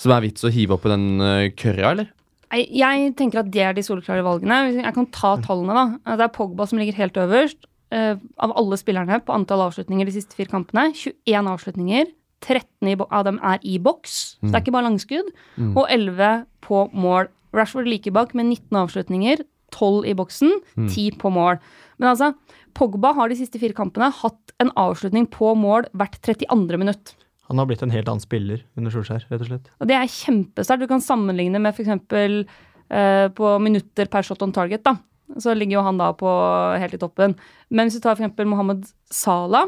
som er vits å hive opp på den uh, kørja, eller? Jeg, tenker at det er de soleklare valgene. Jeg kan ta tallene, da. Det er Pogba som ligger helt øverst. uh, av alle spillerne på antall avslutninger de siste fire kampene. 21 avslutninger. 13 av dem er i boks, så det er ikke bare langskudd. Mm. Og 11 på mål. Rashford like bak med 19 avslutninger. 12 i boksen, 10 på mål. Men altså, Pogba har de siste fire kampene hatt en avslutning på mål hvert 32. minutt. Han har blitt en helt annen spiller under Solskjær, rett og slett. Og det er kjempesterkt. Du kan sammenligne med f.eks. Uh, på minutter per shot on target, da. Så ligger jo han da på helt i toppen. Men hvis du tar f.eks. Mohammed Salah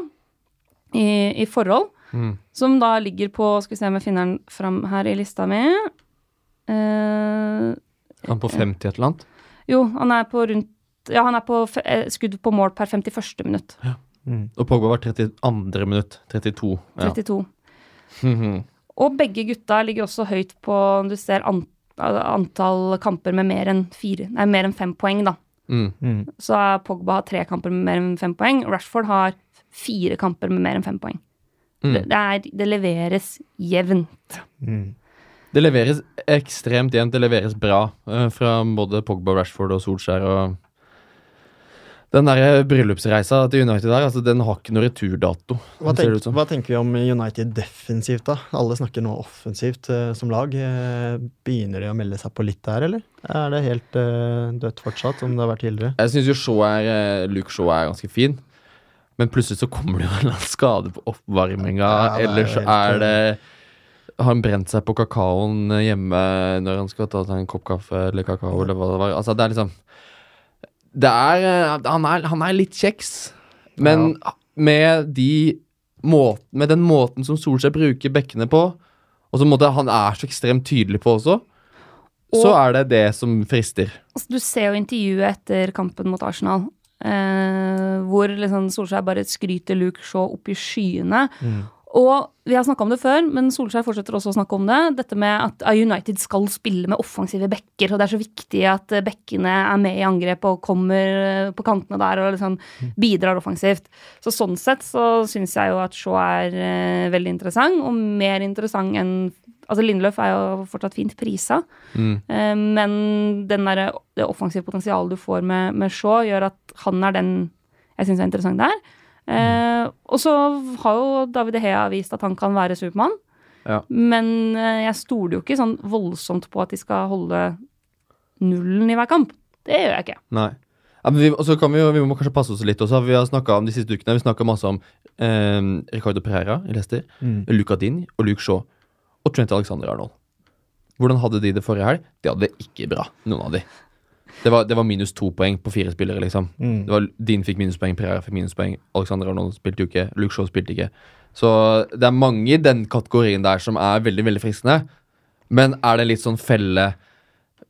i, i forhold, Mm. som da ligger på Skal vi se om jeg finner den fram her i lista mi. uh, Han på 50 et eller annet? jo, han er på rundt Ja, han er på f eh, skudd på mål per 51. minutt. Mm. Og Pogba var 32. minutt. 32. Ja. 32. Og begge gutta ligger også høyt på Du ser an, antall kamper med mer enn fire Nei, mer enn fem poeng, da. mm. Mm. Så Pogba har tre kamper med mer enn fem poeng. Rashford har fire kamper med mer enn fem poeng. Mm. Det, det, er, det leveres jevnt. Mm. Det leveres ekstremt jevnt. Det leveres bra eh, fra både Pogba, Rashford og Solskjær. og Den der bryllupsreisa til United der, altså, den har ikke noe returdato. Hva, tenk, hva tenker vi om United defensivt, da? Alle snakker nå offensivt eh, som lag. Eh, begynner de å melde seg på litt der, eller? Er det helt eh, dødt fortsatt, som det har vært tidligere? Jeg syns jo Shaw er, eh, Luke Shaw er ganske fin. Men plutselig så kommer det jo en eller annen skade på oppvarminga, Ja, er eller så er det Har han brent seg på kakaoen hjemme når han skal ta seg en kopp kaffe eller kakao, eller hva det var? Altså, det er liksom Det er eh, Han er, han er litt kjeks, men med de måten, med den måten som Solskjær bruker bekkene på, og som han er så ekstremt tydelig på også, så er det det som frister. Altså, du ser jo intervjuet etter kampen mot Arsenal, eh, hvor liksom Solskjær bare skryter Luke Shaw opp i skyene. Og vi har snakka om det før, men Solskjær fortsetter også å snakke om det. Dette med at United skal spille med offensive backer, og det er så viktig at bekkene er med i angrep og kommer eh, på kantene der og liksom bidrar offensivt. Så sånn sett så syns jeg jo at Shaw er eh, veldig interessant, og mer interessant enn Altså Lindløf er jo fortsatt fint prisa, Mm. eh, men den der, det offensive potensialet du får med, med Shaw, gjør at han er den jeg syns er interessant der. Eh, og så har jo David De Hea vist at han kan være Supermann. Ja. Men eh, jeg stoler jo ikke sånn voldsomt på at de skal holde nullen i hver kamp. Det gjør jeg ikke. Nei. Ja, men vi, og så kan vi, jo, vi må kanskje passe oss litt også. Vi har om de siste ukene Vi snakka masse om eh, Ricardo Pereira i Leicester, Mm. Luca Din og Luke Shaw og Trent Alexander Arnold. Hvordan hadde de det forrige helg? De hadde det ikke bra, noen av de. Det var, det var minus to poeng på fire spillere, liksom. Mm. Det var, Din fikk minuspoeng, Pereira fikk minuspoeng, Alexander Arnold spilte jo ikke, Luke Shaw spilte ikke. Så det er mange i den kategorien der som er veldig, veldig fristende. Men er det litt sånn felle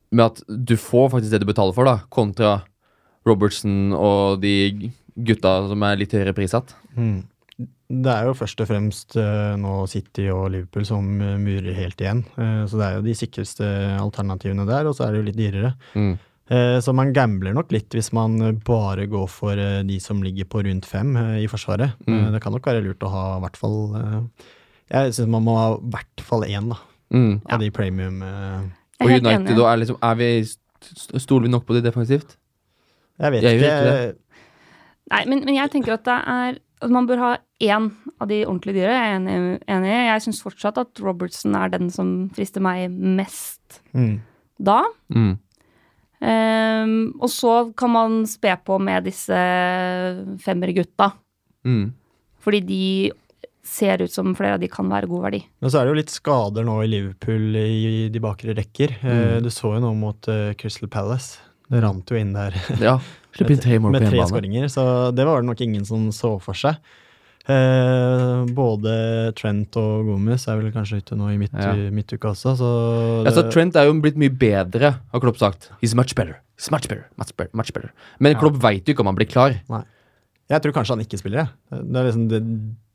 med at du får faktisk det du betaler for, da, kontra Robertson og de gutta som er litt høyere prissatt? Mm. Det er jo først og fremst uh, nå City og Liverpool som eh, murer helt igjen. Uh, så det er jo de sikreste alternativene der, og så er det jo litt dyrere. Mm. Eh, så man gambler nok litt hvis man bare går for eh, de som ligger på rundt fem eh, i Forsvaret. Mm. Det kan nok være lurt å ha i hvert fall Jeg syns man må ha i hvert fall én da, Mm. av de premium Og United, da, er, liksom, er vi Stoler vi nok på de defensivt? Jeg vet Jeg ikke. ikke Nei, men, men jeg tenker at det er at man bør ha én av de ordentlig dyre. Jeg er enig. enig. Jeg syns fortsatt at Robertson er den som frister meg mest Mm. da. Mm. Ehm, og så kan man spe på med disse femmergutta. Mm. Fordi de ser ut som flere av de kan være god verdi. Men så er det jo litt skader nå i Liverpool i de bakre rekker. Eh, Mm. Du så jo nå mot eh, Crystal Palace. Det rant jo inn der Ja. Inn med tre skåringer, så det var det nok ingen som så for seg. Eh, både Trent og Gomez er vel kanskje ute nå i midt, Ja. midtuka også, så Ja, så Trent er jo blitt mye bedre, har Klopp sagt. He's much better. He's much better. Much better. Much better. Men Ja. Klopp veit jo ikke om han blir klar. Nei. jeg tror kanskje han ikke spiller, jeg. Det er liksom det,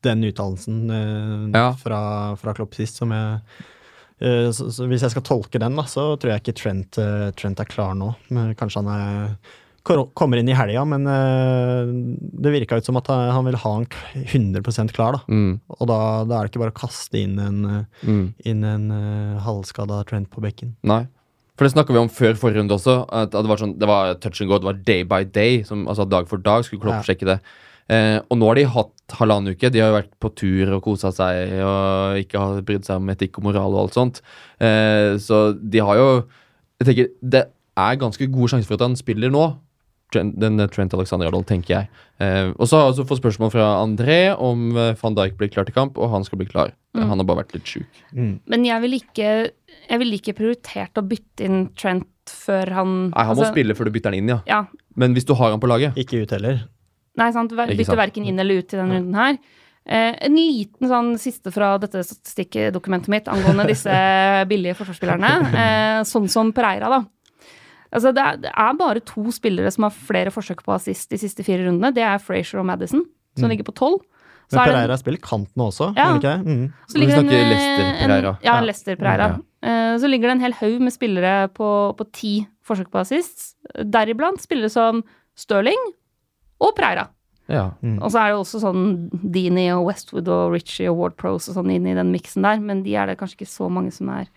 den uttalelsen eh, Ja. fra, fra Klopp sist som jeg eh, så, så Hvis jeg skal tolke den, da, så tror jeg ikke Trent, eh, Trent er klar nå. Men kanskje han er kommer inn i helga, men eh, det virka ut som at han vil ha han 100% klar. da. Mm. Og da, da er det ikke bare å kaste inn en, eh, Mm. inn en uh, halvskada Trent på bekken. Nei. For det snakka vi om før forrige runde også. At det var, sånn, det var touch and go. Det var day by day. Som, altså Dag for dag skulle Klopp Ja. sjekke det. Eh, og nå har de hatt halvannen uke. De har jo vært på tur og kosa seg og ikke har brydd seg om etikk og moral og alt sånt. Eh, så de har jo Jeg tenker Det er ganske gode sjanser for at han spiller nå. Den Trent Alexander Arnold, tenker jeg. Eh, og så har jeg også fått spørsmål fra André om eh, van Dijk blir klar til kamp, og han skal bli klar. Mm. Han har bare vært litt sjuk. Mm. Men jeg ville ikke, vil ikke prioritert å bytte inn Trent før han Nei, Han må altså, spille før du bytter han inn, ja. Ja, Men hvis du har han på laget Ikke ut heller. Nei, sant. Ver- Ikke Bytte verken inn eller ut i denne runden her. Eh, en liten sånn siste fra dette statistikkdokumentet mitt angående disse billige forsvarsspillerne. Eh, sånn som Pereira, da. Altså, det, er, det er bare to spillere som har flere forsøk på assist de siste fire rundene. Det er Frazier og Madison, som Mm. ligger på tolv. Så Men er det- Pereira spiller kant nå også, Ja. ikke? Mm. Så ligger snakker en, Leicester eh, Pereira. Ja, Ja. Leicester Pereira. Eh, Så ligger det en hel haug med spillere på, på ti forsøk på assist. Deriblant spillere som Stirling og Pereira. Ja. Mm. Og så er det også sånn Dini og Westwood og Richie og Ward Pros og sånn inn i den miksen der, men de er det kanskje ikke så mange som er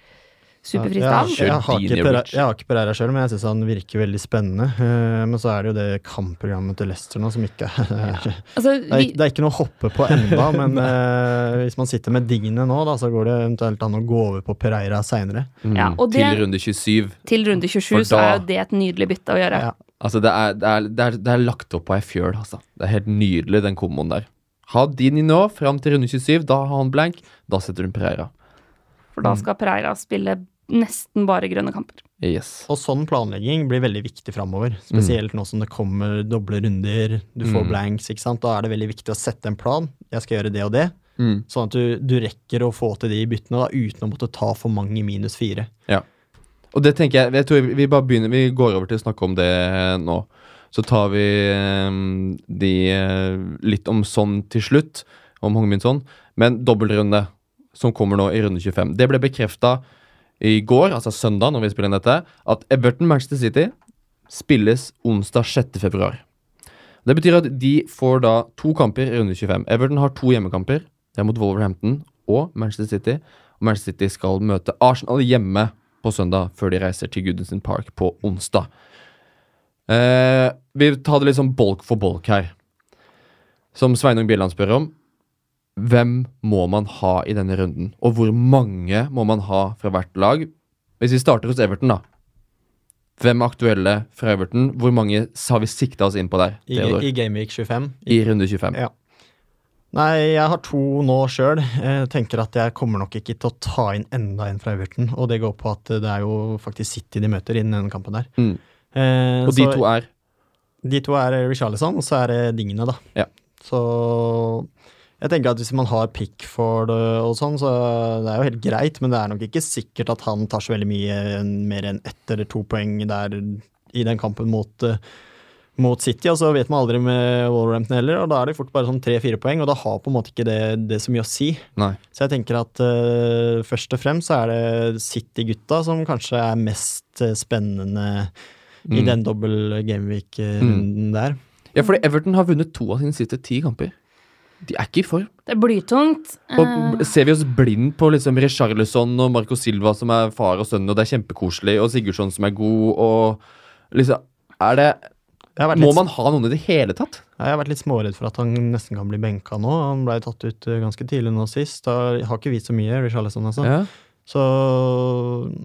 superfriste Ja, jeg, jeg, har ikke Pereira, jeg har ikke Pereira sjøl, men jeg syns han virker veldig spennende. Eh, men så er det jo det kampprogrammet til Leicester nå som ikke er Altså, det, er, ikke- det er ikke noe å hoppe på enda, men uh, hvis man sitter med Digne nå, da, så går det eventuelt an å gå over på Pereira seinere. Mm. Ja, Til runde 27. til runde 27 da, så er jo det et nydelig bytte å gjøre. Ja. Altså, det er, det, er, det, er, det er lagt opp på ei fjøl, altså. Det er helt nydelig, den komboen der. Ha Dini nå, fram til runde 27. Da har han blank. Da setter hun Pereira. For da Mm. skal Pereira spille nesten bare grønne kamper. Yes. Og sånn planlegging blir veldig viktig framover. Spesielt nå som det kommer doble runder, du får Mm. blanks, ikke sant. Da er det veldig viktig å sette en plan. Jeg skal gjøre det og det. Mm. Sånn at du, du rekker å få til de byttene da, uten å måtte ta for mange minus fire. Og det tenker jeg, jeg tror vi, vi bare begynner, vi går over til å snakke om det nå. Så tar vi eh, de eh, litt om sånn til slutt, om Hongmin sånn. Men dobbeltrunde, som kommer nå i runde 25. Det ble bekrefta i går, altså søndag, når vi spiller inn dette, at Everton-Manchester City spilles onsdag 6. februar. Det betyr at de får da to kamper i runde 25. Everton har to hjemmekamper. Det er mot Wolverhampton og Manchester City. Og Manchester City skal møte Arsenal hjemme på søndag, før de reiser til Goodison Park på onsdag. Eh, vi tar det litt sånn bolk for bolk her. Som Sveinung Bjelland spør om. Hvem må man ha i denne runden? Og hvor mange må man ha fra hvert lag? Hvis vi starter hos Everton, da. Hvem er aktuelle fra Everton? Hvor mange har vi sikta oss inn på der? I, i Gameweek 25. I runde 25. Ja. Nei, jeg har to nå sjøl. Tenker at jeg kommer nok ikke til å ta inn enda en fra Everton. Og det går på at det er jo faktisk City de møter innen denne kampen der. Mm. Eh, Og de to er De to er Richarlison, og så er det Dingene, da. Ja. Så jeg tenker at hvis man har pick for det og sånn, så det er jo helt greit, men det er nok ikke sikkert at han tar så veldig mye mer enn ett eller to poeng der i den kampen mot, eh, mot City. Og så vet man aldri med Wolverhampton heller, og da er det fort bare sånn tre-fire poeng, og da har på en måte ikke det, det så mye å si. Nei. Så jeg tenker at uh, først og fremst så er det City-gutta som kanskje er mest spennende i Mm. den dobbel gameweek-runden der. Ja, fordi Everton har vunnet to av sine siste ti kamper. De er ikke i form. Det er blytungt. Og Eh, ser vi oss blind på liksom Richarlison og Marco Silva som er far og sønn, og det er kjempekoselig, og Sigurdsson som er god, og liksom Er det Må man ha noen i det hele tatt? jeg har vært litt småredd for at han nesten kan bli benka nå. Han ble tatt ut eh, ganske tidlig nå sist. Da har ikke vist så mye, Richarlison, altså. Ja. Så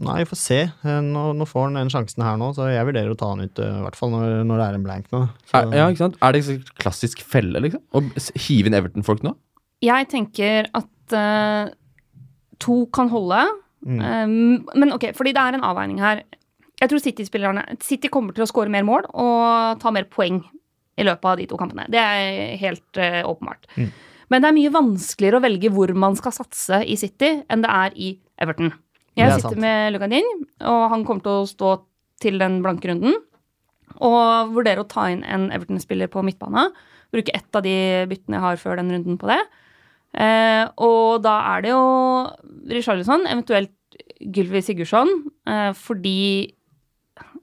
nei, vi får se. Eh, Nå, nå får han den sjansen her nå, så jeg vurderer å ta han ut, eh, i hvert fall når, når det er en blank nå. Så, Er, ja, ikke sant? Er det en klassisk felle, liksom? Å hive inn Everton-folk nå? Jeg tenker at uh, to kan holde. Mm. Um, men ok, fordi det er en avveining her. Jeg tror City-spillerne City kommer til å skåre mer mål og ta mer poeng i løpet av de to kampene. Det er helt uh, åpenbart. Mm. Men det er mye vanskeligere å velge hvor man skal satse i City, enn det er i Everton. Jeg er sitter sant. med Luganin, og han kommer til å stå til den blanke runden. Og vurdere å ta inn en Everton-spiller på midtbane. Bruke ett av de byttene jeg har før den runden på det. Eh, og da er det jo Richarlison, eventuelt Gylvi Sigurdsson, eh, fordi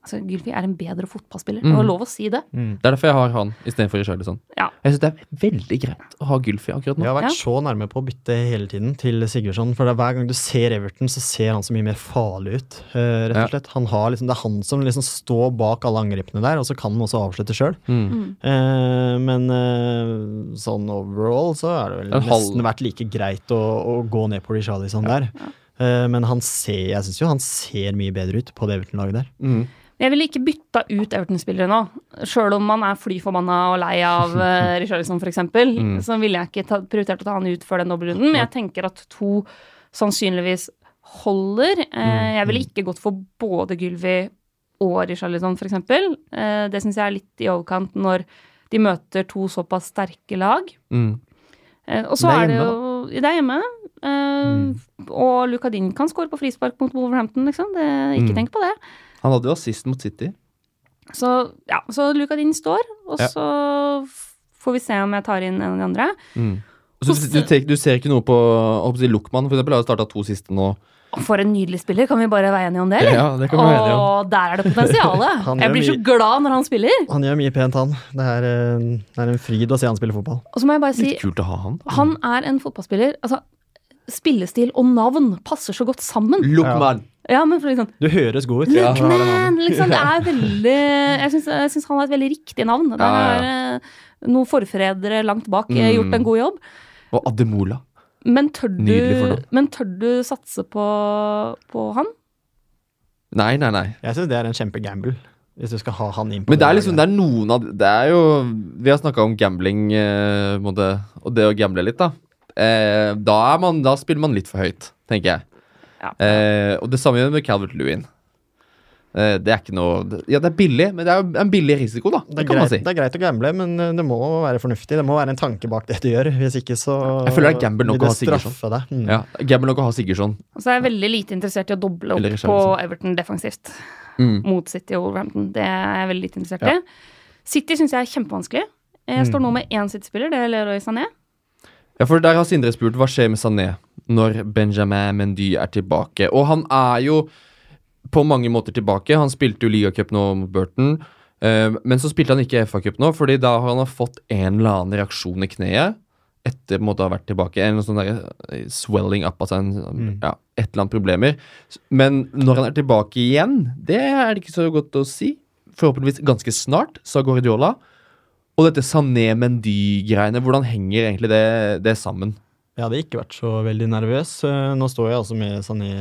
altså, Gylvi er en bedre fotballspiller. Det Mm. var lov å si det. Mm. Det er derfor jeg har han istedenfor Richarlison. Ja. Jeg syns det er veldig greit å ha Gylfi akkurat nå. Jeg har vært Ja. så nærme på å bytte hele tiden til Sigurdsson. For det er hver gang du ser Everton, så ser han så mye mer farlig ut. eh, rett og slett. Han har liksom, det er han som liksom står bak alle angrepene der, og så kan han også avslutte sjøl. Mm. Eh, men eh, sånn overall så er det vel halv- nesten vært like greit å, å gå ned på Richarlison der. Ja. men han ser, jeg syns jo han ser mye bedre ut på det Everton-laget der. Mm. Jeg ville ikke bytta ut Everton-spillere nå. Sjøl om man er fly forbanna og lei av uh, Richarlison f.eks., Mm. så ville jeg ikke ta, prioritert å ta han ut før den dobbeltrunden. Men jeg tenker at to sannsynligvis holder. Eh, Mm. jeg ville ikke gått for både Gylvi og Richarlison f.eks. Uh, det syns jeg er litt i overkant når de møter to såpass sterke lag. Mm. Uh, og så Det er er det jo Det er hjemme. Eh, Og Lucadin kan score på frispark mot Wolverhampton, liksom. Det, ikke Mm. tenk på det. Han hadde jo assist mot City. Så ja, så Luka Din står, og Ja. så får vi se om jeg tar inn en av de andre. Mm. Så du, du, du ser ikke noe på si, Luckman, for eksempel, har starta to siste nå. For en nydelig spiller, kan vi bare være enige om det, eller? Ja, det kan vi være enige om. Og der er det potensialet! Jeg blir så glad når han spiller. Han gjør mye pent, han. Det er, eh, det er en fryd å se han spille fotball. Og så må jeg bare si, Litt kult å ha han. han er en fotballspiller. Altså, spillestil og navn passer så godt sammen. Lookman. Ja, men for liksom Du høres god ut. Ja, har navnet. Liksom, det er veldig Jeg syns, han har et veldig riktig navn. Det Ja, ja, er eh, noen forfedre langt bak mm. gjort en Mm. god jobb. Og Ademola. Men tør du, men tør du satse på, på han? Nei, nei, nei. Jeg syns det er en kjempegamble, hvis du skal ha han inn på Men det er liksom, det er noen av Det er jo Vi har snakka om gambling, eh, måte, og det å gamble litt, da. Eh, da, er man, da spiller man litt for høyt, tenker jeg. Ja. Eh, og det samme gjør med Calvert Lewin. Eh, Det er ikke noe Ja, det er billig, men det er jo en billig risiko, da. Det Det er, greit, man si. det er greit å gamble, men eh, det må være fornuftig. Det må være en tanke bak det du gjør. Hvis ikke så Jeg føler det er gamble nok å ha Sigurdsson. Mm. Ja, Gamble nok å ha Sigurdsson. Og så er jeg veldig lite interessert i å doble opp på Everton defensivt Mm. mot City og Wolverhampton. Det er jeg veldig lite interessert Ja. i. City syns jeg er kjempevanskelig. Jeg står nå med én City-spiller, det er Leroy Sané. Ja, for der har Sindre spurt hva skjer med Sané når Benjamin Mendy er tilbake. Og han er jo på mange måter tilbake. Han spilte jo ligacup nå mot Burton. eh, men så spilte han ikke FA-cup nå, fordi da har han fått en eller annen reaksjon i kneet. Etter å ha vært tilbake. En sånn der eh, swelling up, altså en, ja, et eller annet problemer. Men når han er tilbake igjen, det er det ikke så godt å si. Forhåpentligvis ganske snart, sa Guardiola. Og dette Sané-Mendy-greiene, hvordan henger egentlig det, det sammen? Jeg hadde ikke vært så veldig nervøs. Eh, Nå står jeg altså med Sané,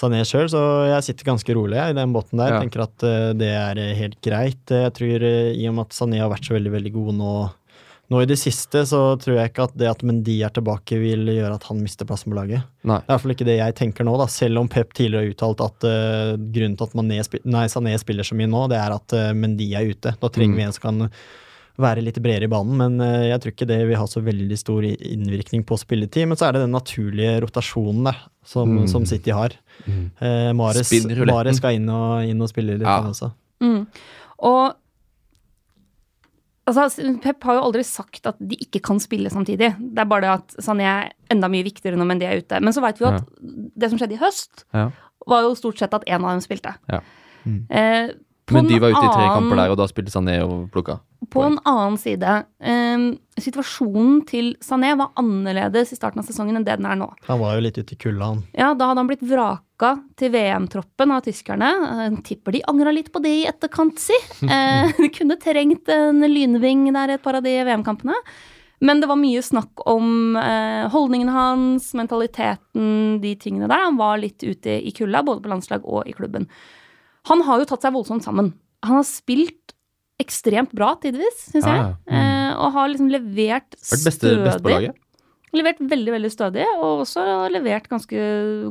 Sané sjøl, så jeg sitter ganske rolig jeg, i den båten der. Ja. Tenker at eh, det er eh, helt greit. Jeg tror i og med at Sané har vært så veldig, veldig god nå, nå i det siste, så tror jeg ikke at det at Mendy er tilbake, vil gjøre at han mister plassen på laget. Nei. Det er i hvert fall ikke det jeg tenker nå, da. Selv om Pep tidligere har uttalt at uh, grunnen til at Mané spi Sané spiller så mye nå, det er at uh, Mendy er ute. Da trenger Mm. vi en som kan være litt bredere i banen, men eh, jeg tror ikke det vil ha så veldig stor innvirkning på spilletid. Men så er det den naturlige rotasjonen da, som, Mm. som City har. Mm. Eh, Mares, Mares skal inn og, inn og spille litt, Ja. han også. Mm. Og altså, Pep har jo aldri sagt at de ikke kan spille samtidig. Det er bare det at Sané er enda mye viktigere når Mendy er ute. Men så vet vi jo at det som skjedde i høst, Ja. var jo stort sett at én av dem spilte. Ja. Mm. Eh, Men de var ute i tre kamper der, og da spilte Sané og plukka. På en annen side, Um, situasjonen til Sané var annerledes i starten av sesongen enn det den er nå. Han var jo litt ute i kulda, han. Ja, Da hadde han blitt vraka til VM-troppen av tyskerne. Uh, tipper de angra litt på det i etterkant, si. Uh, de kunne trengt en lynving der et par av de VM-kampene. Men det var mye snakk om eh, holdningen hans, mentaliteten, de tingene der. Han var litt ute i kulda, både på landslag og i klubben. Han har jo tatt seg voldsomt sammen. Han har spilt ekstremt bra tidvis, syns jeg. ja. Mm. Eh, og har liksom levert stødig. beste, beste på laget. Levert veldig, veldig stødig, og også levert ganske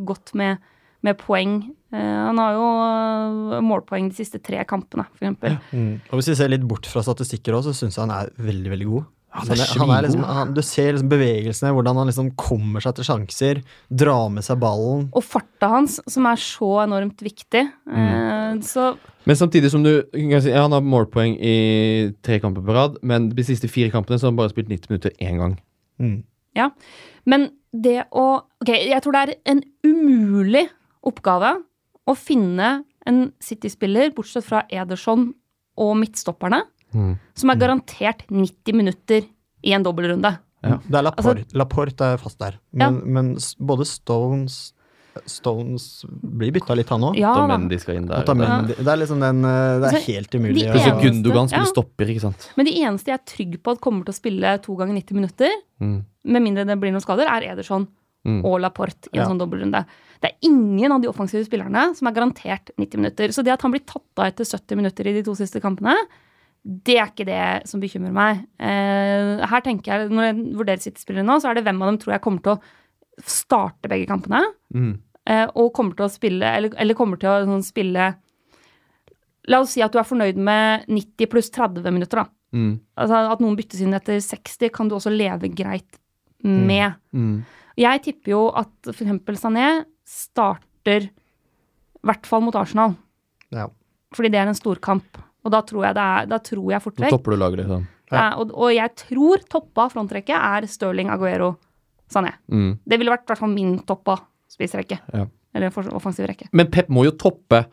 godt med, med poeng. Eh, han har jo eh, målpoeng de siste tre kampene, for eksempel. Mm. Og hvis vi ser litt bort fra statistikker òg, så syns jeg han er veldig, veldig god. Han er han er liksom, han, du ser liksom bevegelsene, hvordan han liksom kommer seg til sjanser, drar med seg ballen. Og farta hans, som er så enormt viktig. Eh, så Men samtidig som du si, ja, Han har målpoeng i tre kamper på rad, men de siste fire kampene så har han bare spilt 90 minutter én gang. Mm. Men det å Ok, jeg tror det er en umulig oppgave å finne en City-spiller, bortsett fra Ederson og midtstopperne, som er garantert 90 minutter i en dobbeltrunde. Ja. Det er Laporte, Laporte er fast der. Ja. Men, men både Stones Stones blir bytta litt, han òg. Ja. Otamendi skal inn der. Otamendi- Det er liksom den eh, Det er Altså, helt umulig. de eneste- Gundogan spiller ja. stopper, ikke sant. Men de eneste jeg er trygg på at kommer til å spille to ganger 90 minutter, Mm. med mindre det blir noen skader, er Ederson Mm. og Laporte i en Ja. sånn dobbeltrunde. Det er ingen av de offensive spillerne som er garantert 90 minutter. Så det at han blir tatt av etter 70 minutter i de to siste kampene, det er ikke det som bekymrer meg. Eh, her tenker jeg, Når jeg vurderer City-spillere nå, så er det hvem av dem tror jeg kommer til å starte begge kampene. Mm. eh, og kommer til å spille Eller, eller kommer til å sånn, spille La oss si at du er fornøyd med 90 pluss 30 minutter, da. Mm. Altså At noen byttes inn etter 60, kan du også leve greit med. Mm. Jeg tipper jo at f.eks. Sané starter i hvert fall mot Arsenal. Ja. Fordi det er en storkamp. Og da tror jeg, det er, da tror jeg fort vekk. topper du laget, liksom. Ja. Og, og jeg tror toppa frontrekket er Stirling, Aguero, Sané. Mm. Det ville vært i hvert fall min toppa spissrekke. Ja. Eller offensiv rekke. Men Pep må jo toppe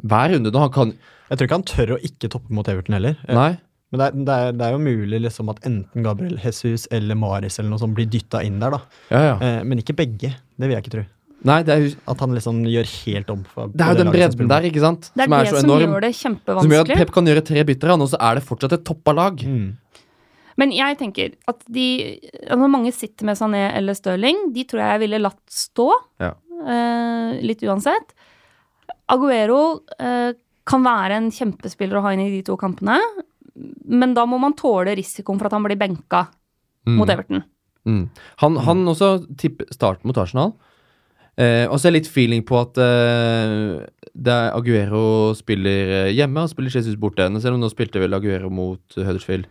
hver runde. Han kan Jeg tror ikke han tør å ikke toppe mot Everton heller. Eh, Nei. Men det er, det, er, det er jo mulig liksom at enten Gabriel Jesus eller Maris eller noe sånt blir dytta inn der, da. Ja, ja. Eh, men ikke begge. Det vil jeg ikke tro. Nei, det er jo At han liksom gjør helt om. For, det er jo den bredden der, ikke sant? Det er som er det så som enorm. gjør det Som gjør at kjempevanskelig. Pep kan gjøre tre bytter, og så er det fortsatt et toppa lag. Mm. Men jeg tenker at de Når mange sitter med Sané eller Stirling, de tror jeg ville latt stå. Ja. eh, litt uansett. Aguero eh, kan være en kjempespiller å ha inn i de to kampene. Men da må man tåle risikoen for at han blir benka Mm. mot Everton. Mm. Han, han også tipper start mot Arsenal. Eh, og så er det litt feeling på at eh, det er Aguero spiller eh, hjemme og spiller Jesus borte. Selv om nå spilte vel Aguero mot Huddersfield.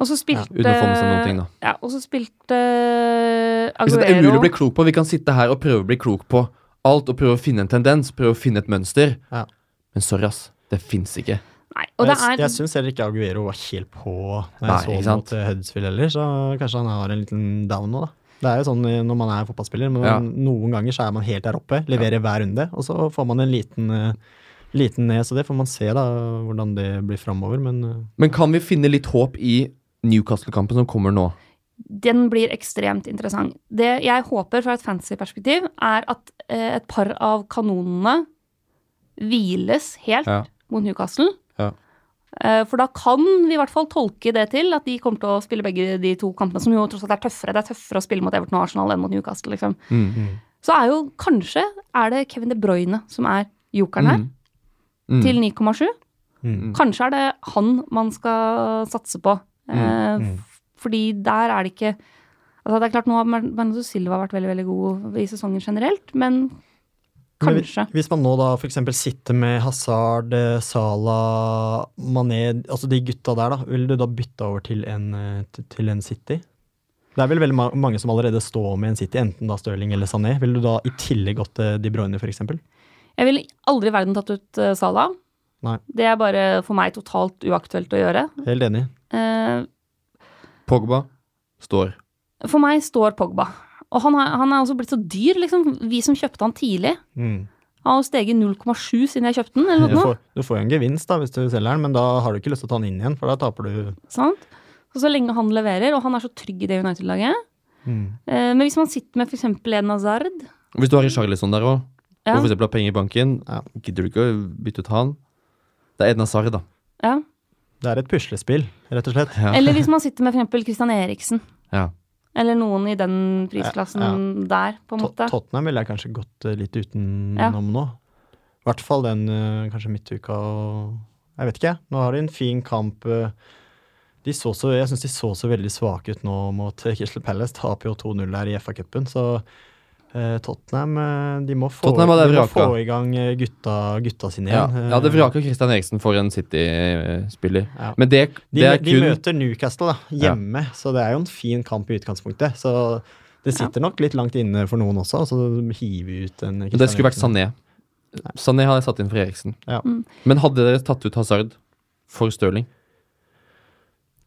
Og så spilte Uten å få med seg noen ting, da. Ja, og så spilte Aguero Hvis det er umulig å bli klok på. Vi kan sitte her og prøve å bli klok på alt og prøve å finne en tendens, prøve å finne et mønster. Ja. Men sorry, ass. Det fins ikke. Nei, og det jeg er jeg syns heller ikke Aguero var helt på når Nei, jeg så ikke mot Huddersfield heller, så kanskje han har en liten down nå, da. Det er jo sånn eh, når man er fotballspiller, men Ja. noen ganger så er man helt der oppe, leverer hver runde, og så får man en liten, eh, liten ned, så det får man se da, hvordan det blir framover, men eh, Men kan vi finne litt håp i Newcastle-kampen som kommer nå? Den blir ekstremt interessant. Det jeg håper fra et fancy perspektiv, er at et par av kanonene hviles helt Ja. mot Newcastle. Eh, for da kan vi i hvert fall tolke det til at de kommer til å spille begge de to kampene, som jo tross alt er tøffere. Det er tøffere å spille mot Everton og Arsenal enn mot Newcastle, liksom. Mm. Så er jo kanskje er det Kevin De Bruyne som er jokeren her, Mm. Mm. til 9,7. mm. Kanskje er det han man skal satse på. Eh, mm. Fordi der er det ikke Altså det er klart Nå har Bern- Bernardo Silva vært veldig veldig god i sesongen generelt, men Men kanskje. Hvis man nå da f.eks. sitter med Hazard, Sala, Salah, Mané, altså de gutta der, da, vil du da bytte over til en, eh, til en City? Det er vel veldig mange som allerede står med en City, enten da Stirling eller Sané. Vil du da i tillegg gått til De Bruyne, f.eks.? Jeg ville aldri i verden tatt ut uh, Salah. Nei. Det er bare for meg totalt uaktuelt å gjøre. Helt enig. Eh, Pogba står. for meg står Pogba. Og han, har, han er også blitt så dyr, liksom. Vi som kjøpte han tidlig. Mm. Han har steget 0,7 siden jeg kjøpte den, eller Du, noe. får, du får jo en gevinst da hvis du selger den, men da har du ikke lyst til å ta den inn igjen, for da taper du Sant? Så så lenge han leverer, og han er så trygg i det United-laget mm. eh, Men hvis man sitter med f.eks. en Hazard Hvis du har Richarlison der òg, ja, og for eksempel har penger i banken, Ja. gidder du ikke å bytte ut han? Det er Edna Sarr, da. ja. Det er et puslespill, rett og slett. Ja. Eller hvis man sitter med f.eks. Christian Eriksen. Ja. Eller noen i den prisklassen der, på en Tot- måte. Tottenham ville jeg kanskje gått eh, litt utenom Ja. nå. I hvert fall den eh, kanskje midtuka og Jeg vet ikke. Nå har de en fin kamp. eh. De så så, jeg syns de så så veldig svake ut nå mot Crystal Palace. Taper jo 2-0 her i FA-cupen, så Tottenham eh, de må få, Tottenham de må få i gang eh, gutta, gutta sine igjen. ja det vraker Christian Eriksen for en City-spiller. Ja. Men det, De, det er de kun møter Newcastle da, hjemme, så det er jo en fin kamp i utgangspunktet. Så det sitter nok litt langt inne for noen også, så hive ut en Det skulle vært Sané. Sané hadde jeg satt inn for Eriksen. Ja. Mm. Men hadde dere tatt ut Hazard for Stirling?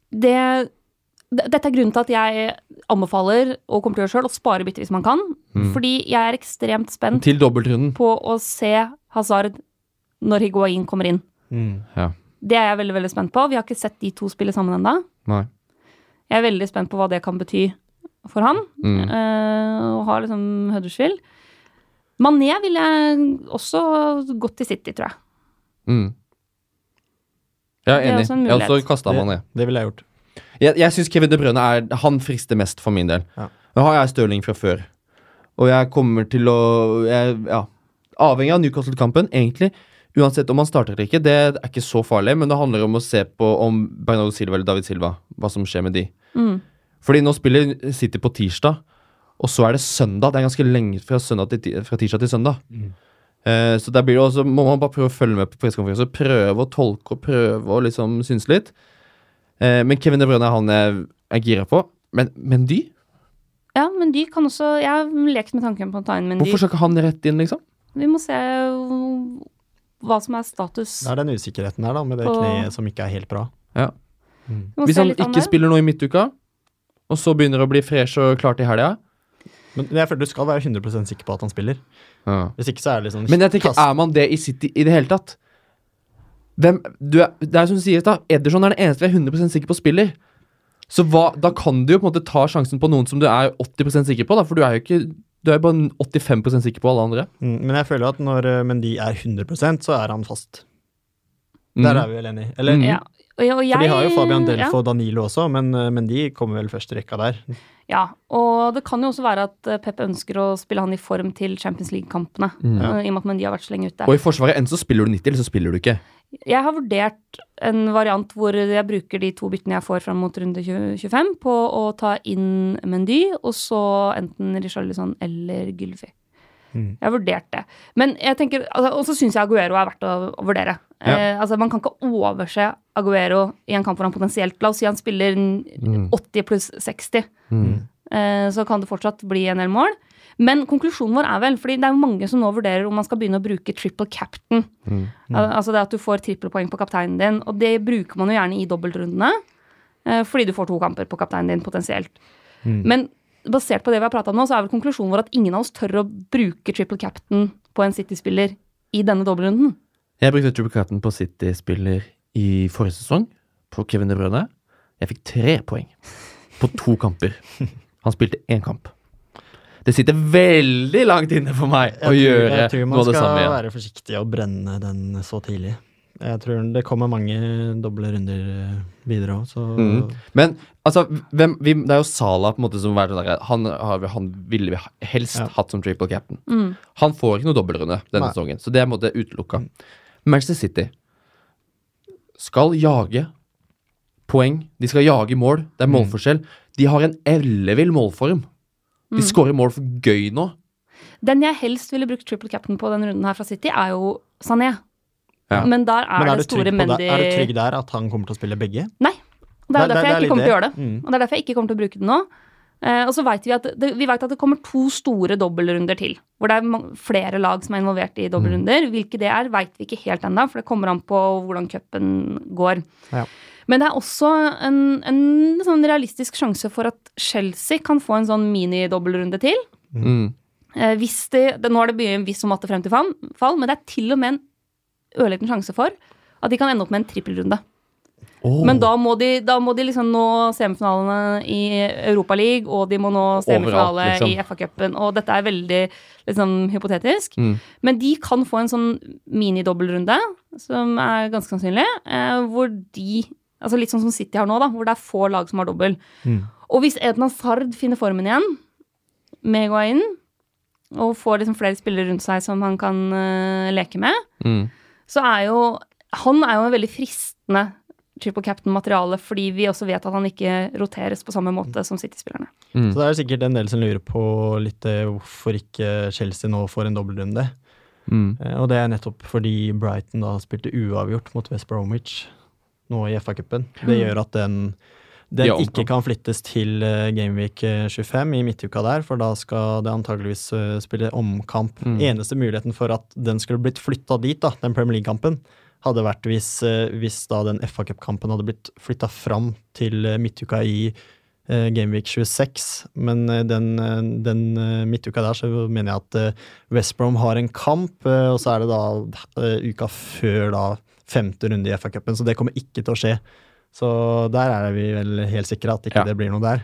Det, dette er grunnen til at jeg anbefaler, og kommer til å gjøre sjøl, å spare bytte hvis man kan. Mm. Fordi jeg er ekstremt spent Til dobbeltrunden. på å se Hazard når Higuain kommer inn. Mm. Ja. Det er jeg veldig veldig spent på. Vi har ikke sett de to spille sammen ennå. Jeg er veldig spent på hva det kan bety for han. Mm. Uh, å ha liksom Huddersfield. Mané ville jeg også gått til City, tror jeg. Mm. Jeg er Det er enig. også en Jeg har også kasta Mané. Det, det ville jeg gjort. Jeg, jeg syns Kevin De Bruyne er Han frister mest for min del. Ja. Nå har jeg Stirling fra før, og jeg kommer til å jeg, Ja. Avhengig av Newcastle-kampen, egentlig. Uansett om han starter eller ikke, det er ikke så farlig, men det handler om å se på om Bernardo Silva eller David Silva, hva som skjer med de. Mm. Fordi nå spiller City på tirsdag, og så er det søndag. Det er ganske lenge fra, søndag til, fra tirsdag til søndag. Mm. Uh, så der blir det også, må man bare prøve å følge med på pressekonferanser. Prøve å tolke og prøve å liksom synes litt. Eh, men Kevin De Bruyne er han jeg er gira på. Men de? Ja, men de kan også Jeg har lekt med tanken på å ta inn Mendy. Hvorfor skal ikke han rett inn, liksom? Vi må se hva som er status. Det er den usikkerheten der, da, med det på... kneet som ikke er helt bra. Ja. Mm. Hvis han ikke det. spiller noe i midtuka, og så begynner å bli fresh og klar til helga Men jeg føler du skal være 100% sikker på at han spiller. ja. Hvis ikke så er det liksom Men jeg tenker, er man det i City i det hele tatt? Hvem, du er, det er som du sier, da. Ederson er den eneste vi er 100% sikker på spiller. Så hva, da kan du jo på en måte ta sjansen på noen som du er 80% sikker på, da, for du er jo ikke Du er bare 85% sikker på alle andre. Mm, Men jeg føler at når eh, Mendy er 100% så er han fast. Der Mhm. er vi vel enige. Eller, Mm. Ja. Og, og jeg, For de har jo Fabian Delfo ja. og Danilo også, men, eh, men de kommer vel først i rekka der. Ja, og det kan jo også være at eh, Pep ønsker å spille han i form til Champions League-kampene. Mm. eh, I og med at Mendy har vært så lenge ute. Og i Forsvaret, enten så spiller du 90, eller så spiller du ikke. Jeg har vurdert en variant hvor jeg bruker de to byttene jeg får fram mot runde 25 på å ta inn Mendy, og så enten Richarlison eller Gylfi. Mm. Jeg har vurdert det. Men jeg tenker, altså, Og så syns jeg Aguero er verdt å, å vurdere. Ja. Eh, altså Man kan ikke overse Aguero i en kamp hvor han potensielt La oss si han spiller Mm. 80 pluss 60. Mm. Eh, så kan det fortsatt bli en del mål. Men konklusjonen vår er vel, fordi det er jo mange som nå vurderer om man skal begynne å bruke triple captain. Mm. mm. altså det at du får trippelpoeng på kapteinen din. Og det bruker man jo gjerne i dobbeltrundene. eh, fordi du får to kamper på kapteinen din potensielt. Mm. Men basert på det vi har prata om nå, så er vel konklusjonen vår at ingen av oss tør å bruke triple captain på en City-spiller i denne dobbeltrunden. Jeg brukte triple captain på City-spiller i forrige sesong, på Kevin De Bruyne. Jeg fikk tre poeng på to kamper. Han spilte én kamp. Det sitter veldig langt inne for meg å Jeg tror- gjøre jeg tror noe man av det skal samme igjen. være forsiktig og brenne den så tidlig. Jeg tror det kommer mange doble runder eh, videre òg, så Mm. Men altså, hvem, vi, det er jo Sala på en måte som sånn der, han, har vi- han ville vi helst Ja. hatt som triple captain. Mm. Han får ikke noe dobbeltrunde denne Nei. sesongen, så det er på en måte utelukka. Manchester City skal jage poeng. De skal jage mål. Det er Mm. målforskjell. De har en ellevill målform. De skårer mål for gøy nå. Den jeg helst ville brukt triple captain på denne runden her fra City, er jo Sané. Ja. Men der er, Men er det store? Mendy er du trygg der at han kommer til å spille begge? Nei. Det er Det- det- derfor er jeg ikke kommer til å gjøre det. Mm. Og det er derfor jeg ikke kommer til å bruke det nå. Eh, og så vet vi at det, vi vet at det kommer to store dobbeltrunder til. Hvor det er flere lag som er involvert i dobbeltrunder. Hvilke det er, vet vi ikke helt ennå, for det kommer an på hvordan cupen går. Ja. Men det er også en, en sånn realistisk sjanse for at Chelsea kan få en sånn mini-dobbeltrunde til. Mm. Eh, hvis det, det, nå er det mye hvis og om matte frem til fall, fall, men det er til og med en ørliten sjanse for at de kan ende opp med en trippelrunde. Oh. Men da må, de, da må de liksom nå semifinalene i Europaligaen, og de må nå semifinale liksom. i FA-cupen. Og dette er veldig liksom, hypotetisk. Mm. Men de kan få en sånn minidobbelrunde, som er ganske sannsynlig, eh, hvor de Altså litt sånn som City har nå, da, hvor det er få lag som har dobbel. Mm. Og hvis Edna Sard finner formen igjen, med Guain, og får liksom flere spillere rundt seg som han kan uh, leke med, Mm. Så er jo Han er jo en veldig fristende triple captain-materiale, fordi vi også vet at han ikke roteres på samme måte som City-spillerne. Mm. Så det er sikkert en del som lurer på litt eh, hvorfor ikke Chelsea nå får en dobbeltrunde. Mm. Eh, Og det er nettopp fordi Brighton da spilte uavgjort mot West Bromwich nå i FA-cupen. Det gjør at den, den Ja, ikke kan flyttes til eh, Gameweek eh, 25 i midtuka der, for da skal det antageligvis eh, spille omkamp. Mm. Eneste muligheten for at den skulle blitt flytta dit, da, den Premier League-kampen, hadde vært hvis, eh, hvis da den FA-cup-kampen hadde blitt flytta fram til eh, midtuka i eh, Gameweek 26. Men eh, den, eh, den eh, midtuka der, så mener jeg at eh, West Brom har en kamp, eh, og så er det da eh, uka før da femte runde i FA-cupen, så det kommer ikke til å skje. Så der er vi vel helt sikre at ikke Ja. det blir noe der.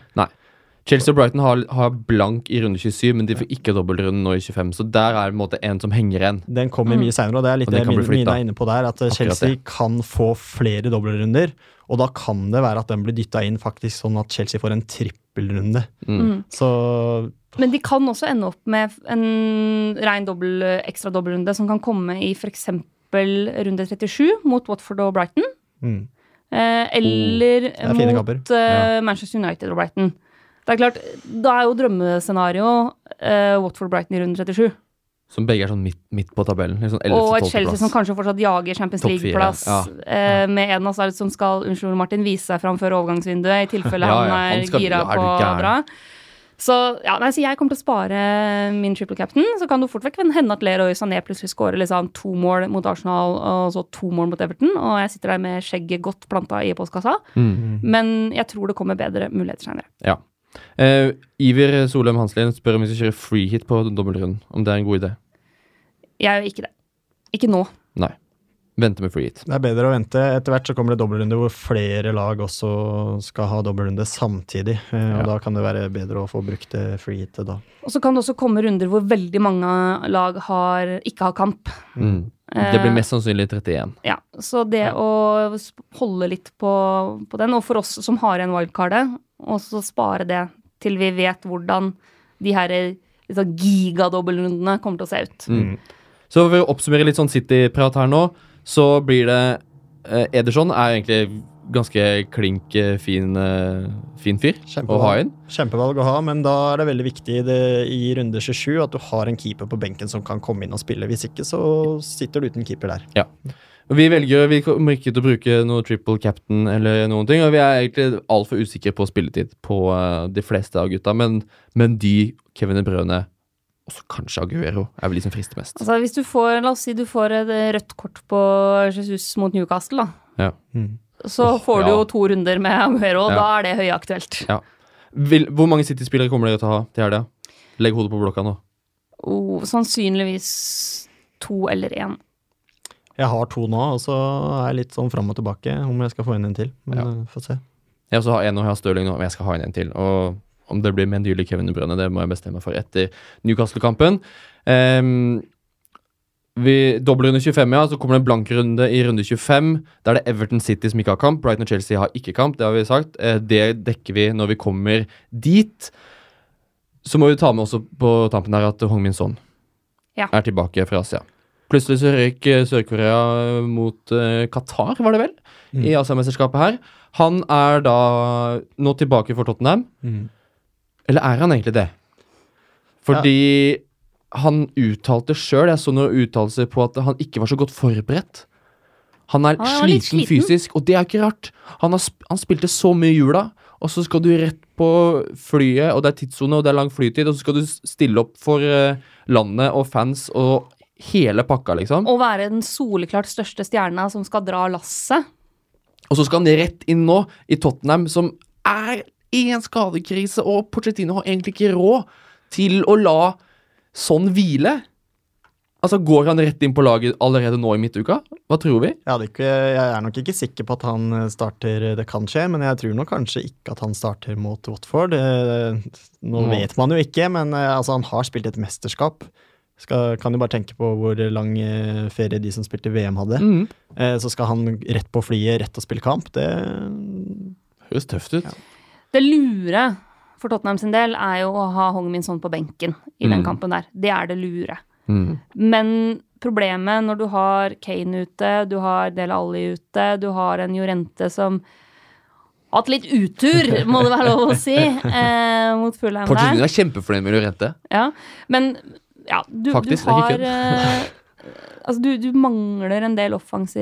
Chelsea og Brighton har, har blank i runde 27, men de får ikke dobbeltrunde nå i 25. Så der er det en måte en som henger igjen. Den kommer Mm. mye seinere, og det er litt det Min- Mina er inne på der, at eh, Akkurat Chelsea det. kan få flere dobbeltrunder, og da kan det være at den blir dytta inn faktisk sånn at Chelsea får en trippelrunde. Mm. Mm. Så Men de kan også ende opp med en rein dobbel, ekstra dobbeltrunde som kan komme i f.eks. runde 37 mot Watford og Brighton. mm. Eh, eller er mot eh, Manchester United og Brighton. Det er klart, Da er jo drømmescenario eh, Watford-Brighton i runde 37. Som begge er sånn midt, midt på tabellen. Liksom 11. Og et Chelsea plass. som kanskje fortsatt jager Champions League-plass. ja. eh, med Eden Hazard som skal unnskyld Martin, vise seg fram før overgangsvinduet, i tilfelle Ja, han er han skal- gira ja, på bra. Så, ja, nei, så jeg kommer til å spare min triple captain. Så kan det fort vekk hende at Leroy Sané plutselig skårer liksom to mål mot Arsenal og så to mål mot Everton. Og jeg sitter der med skjegget godt planta i postkassa. Mm. Men jeg tror det kommer bedre muligheter senere. Ja. Eh, Iver Solheim Hanslien spør om vi skal kjøre free hit på dobbeltrunden. Om det er en god idé. Jeg gjør ikke det. Ikke nå. Nei. Vente med free hit. det er bedre å vente. Etter hvert så kommer det dobbeltrunde hvor flere lag også skal ha dobbeltrunde samtidig. Eh, og Ja. da kan det være bedre å få brukt det freehitet da. Og så kan det også komme runder hvor veldig mange lag har, ikke har kamp. Mm. Det blir mest sannsynlig 31. Ja, så det å holde litt på, på den, og for oss som har igjen wildcardet, og så spare det til vi vet hvordan de her liksom, gigadobbeltrundene kommer til å se ut. Mm. Så for å oppsummere litt sånn City-prat her nå, så blir det eh, Ederson er egentlig ganske klink eh, fin, eh, fin fyr å ha inn. Kjempevalg å ha, men da er det veldig viktig i, det, i runde 27 at du har en keeper på benken som kan komme inn og spille. Hvis ikke så sitter du uten keeper der. Ja. Vi velger, vi kommer ikke til å bruke noe triple captain eller noen ting. Og vi er egentlig altfor usikre på spilletid på de fleste av gutta. Men, men de, Kevin De Brøne, også kanskje Aguero, er vel de som frister mest. Altså, hvis du får, la oss si du får et rødt kort på Jesus mot Newcastle, da. Ja. Så oh, får du ja. jo to runder med Aguero, og Ja. da er det høyaktuelt. Vil, hvor mange City-spillere kommer dere til å ha til helga? Legg hodet på blokka nå. Oh, sannsynligvis to eller én. Jeg har to nå, og så er jeg litt sånn fram og tilbake om jeg skal få inn en til. Men Ja. eh, få se. Jeg også har en og jeg har Stirling nå, men jeg skal ha inn en til. Og om det blir med en dyrlig Kevin De Bruyne, det må jeg bestemme meg for etter Newcastle-kampen. Um, vi Dobbeltrunde 25, ja. Så kommer det en blank runde i runde 25. Da er det Everton City som ikke har kamp. Brighton og Chelsea har ikke kamp, det har vi sagt. Eh, det dekker vi når vi kommer dit. Så må vi ta med også på tampen her at Hong Min Son Ja. er tilbake fra Asia. Plutselig så røyk eh, Sør-Korea mot eh, Qatar, var det vel? Mm. I Asiamesterskapet her. Han er da nå tilbake for Tottenham. Mm. Eller er han egentlig det? Fordi han uttalte sjøl, jeg så noen uttalelser på at han ikke var så godt forberedt. Han er Han er sliten, sliten. fysisk, og det er ikke rart. Han, har, han spilte så mye i jula, og så skal du rett på flyet, og det er tidssone, og det er lang flytid, og så skal du stille opp for eh, landet og fans og hele pakka, liksom. Og være den soleklart største stjerna som skal dra lasset. Og så skal han rett inn nå i Tottenham, som er i en skadekrise, og Pochettino har egentlig ikke råd til å la sånn hvile. Altså, Går han rett inn på laget allerede nå i midtuka? Hva tror vi? Jeg, ikke, jeg er nok ikke sikker på at han eh, starter, det kan skje, men jeg tror nok kanskje ikke at han starter mot Watford. Nå mm. vet man jo ikke, men eh, altså, han har spilt et mesterskap. Skal, kan jo bare tenke på hvor lang eh, ferie de som spilte VM hadde. Mm. Eh, så skal han rett på flyet, rett og spille kamp. Det Høres tøft ut. Det lure for Tottenham sin del er jo å ha Hongmin sånn på benken i den Mm. kampen der. Det er det lure. Mm. Men problemet når du har Kane ute, du har Del Alli ute, du har en Jorente som har hatt litt utur, må det være lov å si, eh, mot Fulheim der. der. er kjempefornøyd med Jorente. Ja. Men ja, du, Faktisk, du har Altså, du, du mangler en del offensiv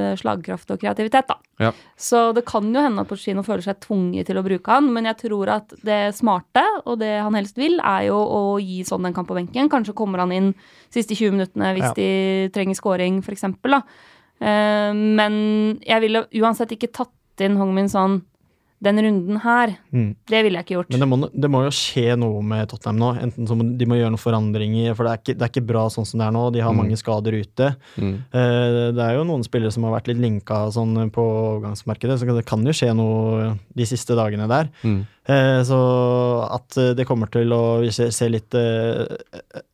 eh, slagkraft og kreativitet, da. Ja. Så det kan jo hende at Pochettino føler seg tvunget til å bruke han, men jeg tror at det smarte, og det han helst vil, er jo å gi sånn en kamp på benken. Kanskje kommer han inn siste 20 minuttene hvis Ja. de trenger scoring, for eksempel. Eh, men jeg ville uansett ikke tatt inn Hong Min Son den runden her. Mm. Det ville jeg ikke gjort. Men det må, det må jo skje noe med Tottenham nå. Enten så må de må gjøre noen forandringer, for det er ikke, det er ikke bra sånn som det er nå. De har Mm. mange skader ute. Mm. Eh, Det er jo noen spillere som har vært litt linka sånn på overgangsmarkedet, så det kan jo skje noe de siste dagene der. Mm. Eh, Så at eh, det kommer til å se, ser, ser litt eh,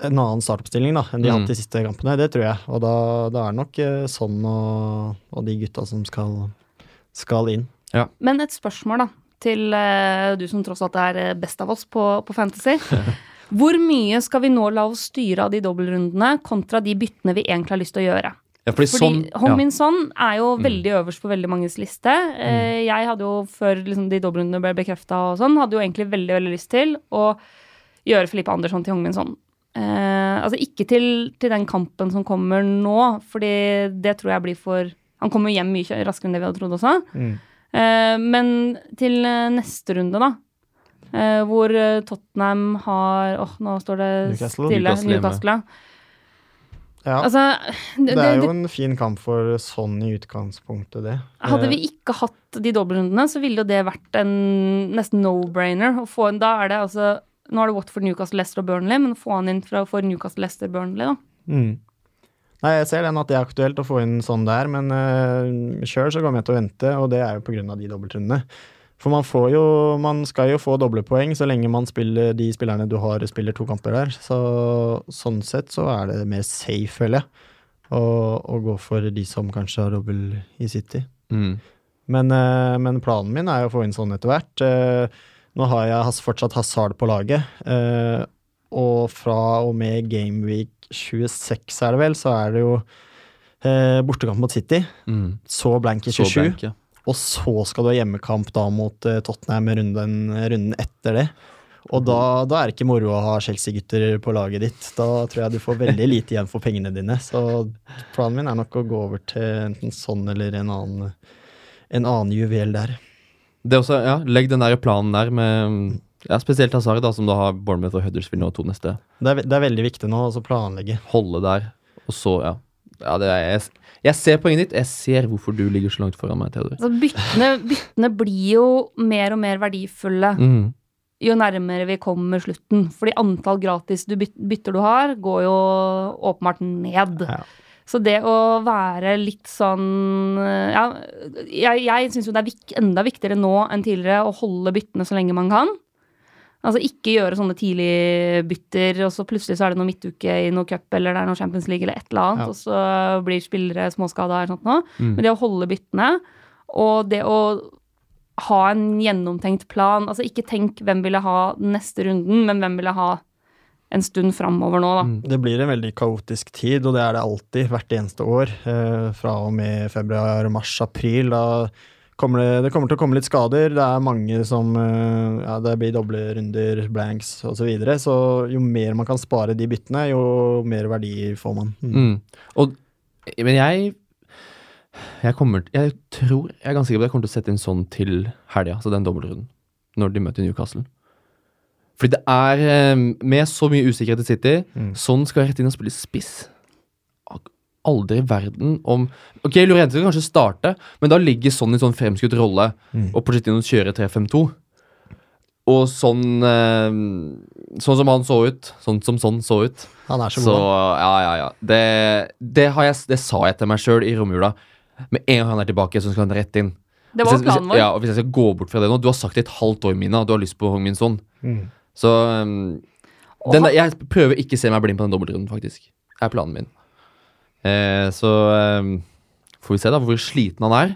en annen startoppstilling da, enn de har Mm. hatt de siste kampene, det tror jeg. Og da, da er det nok eh, sånn og, og de gutta som skal, skal inn. Men et spørsmål, da, til eh, du som tross alt er eh, best av oss på, på Fantasy. Hvor mye skal vi nå la oss styre av de dobbeltrundene kontra de byttene vi egentlig har lyst til å gjøre? Ja, fordi, Fordi sånn ja. Er jo Mm. veldig øverst på veldig manges liste. Mm. jeg hadde jo, før liksom, de dobbeltrundene ble bekrefta og sånn, hadde jo egentlig veldig veldig lyst til å gjøre Filippe Andersson til Hong Eh, altså ikke til, til den kampen som kommer nå, fordi det tror jeg blir for Han kommer jo hjem mye raskere enn det vi hadde trodd også. Eh, men til eh, neste runde, da. eh, hvor eh, Tottenham har Åh, nå står det Newcastle. stille. Newcastle ja. Altså, det, det er jo en fin kamp for sånn i utgangspunktet, det. Hadde Eh, vi ikke hatt de dobbeltrundene, så ville jo det vært en nesten no-brainer. å få en- Da er det altså Nå er det Watford, Newcastle, Leicester og Burnley, men få han inn fra, for Newcastle, Leicester, Burnley, da. Mm. Nei, jeg ser den at det er aktuelt å få inn sånn der, men uh, sjøl så kommer jeg til å vente, og det er jo av de dobbeltrundene. For man får jo Man skal jo få doble poeng så lenge man spiller de spillerne du har, spiller to kamper der. Så sånn sett så er det mer safe, føler jeg, å, å gå for de som kanskje har dobbel i City. Mm. Men, uh, men planen min er jo å få inn sånn etter hvert. Uh, nå har jeg fortsatt Hazard på laget, uh, og fra og med Gameweek 26 er det vel, så er det jo eh, bortekamp mot City. Mm. Så blank i 27, blank, ja. og så skal du ha hjemmekamp da mot eh, Tottenham runden, runden etter det. Og da, da er det ikke moro å ha Chelsea-gutter på laget ditt. Da tror jeg du får veldig lite igjen for pengene dine. Så planen min er nok å gå over til enten sånn eller en annen, en annen juvel der. Det også, ja, Legg den der planen der med ja, spesielt Hazard, da, som da har Bournemouth og Huddersfield nå to neste. Det er, det er veldig viktig nå å planlegge. Holde der, og så, ja. ja det er, jeg, jeg ser poenget ditt. Jeg ser hvorfor du ligger så langt foran meg, Theodor. Altså, byttene, byttene blir jo mer og mer verdifulle Mm. jo nærmere vi kommer slutten. Fordi antall gratis du byt, bytter du har, går jo åpenbart ned. Ja. Så det å være litt sånn Ja, jeg, jeg syns jo det er vik, enda viktigere nå enn tidligere å holde byttene så lenge man kan. Altså ikke gjøre sånne tidligbytter, og så plutselig så er det noe midtuke i noe cup eller det er noe Champions League eller et eller annet, Ja. og så blir spillere småskada eller sånt noe. Mm. Men det å holde byttene, og det å ha en gjennomtenkt plan Altså ikke tenk hvem ville ha den neste runden, men hvem ville ha en stund framover nå, da. Mm. Det blir en veldig kaotisk tid, og det er det alltid, hvert eneste år. Eh, fra og med februar, mars, april. Da kommer det, det kommer til å komme litt skader. Det er mange som eh, Ja, det blir doble runder, blanks osv. Så, videre. så jo mer man kan spare de byttene, jo mer verdi får man. Mm. Mm. Og, men jeg jeg kommer Jeg tror Jeg er ganske sikker på at jeg kommer til å sette inn sånn til helga, altså den dobbeltrunden, når de møter Newcastle. Fordi det er eh, Med så mye usikkerhet i City, Mm. sånn skal rett inn og spille spiss. Aldri i verden om Ok, Lorente kan kanskje starte, men da ligger sånn i sånn fremskutt rolle, Mm. og Pochettino kjører 3-5-2. Og sånn eh, Sånn som han så ut. Sånn som sånn så ut. Han er så, Så god. ja, ja, ja. Det, det, har jeg, det sa jeg til meg sjøl i romjula. Med en gang han er tilbake, så skal han rett inn. Det var hvis jeg- planen vår. Ja, og Hvis jeg skal gå bort fra det nå Du har sagt det i et halvt år, Mina, og du har lyst på Hong Min Son. Mm. Så um, den, der- Jeg prøver ikke å se meg blind på den dobbeltrunden, faktisk. Det er planen min. Eh, så um, får vi se da hvor sliten han er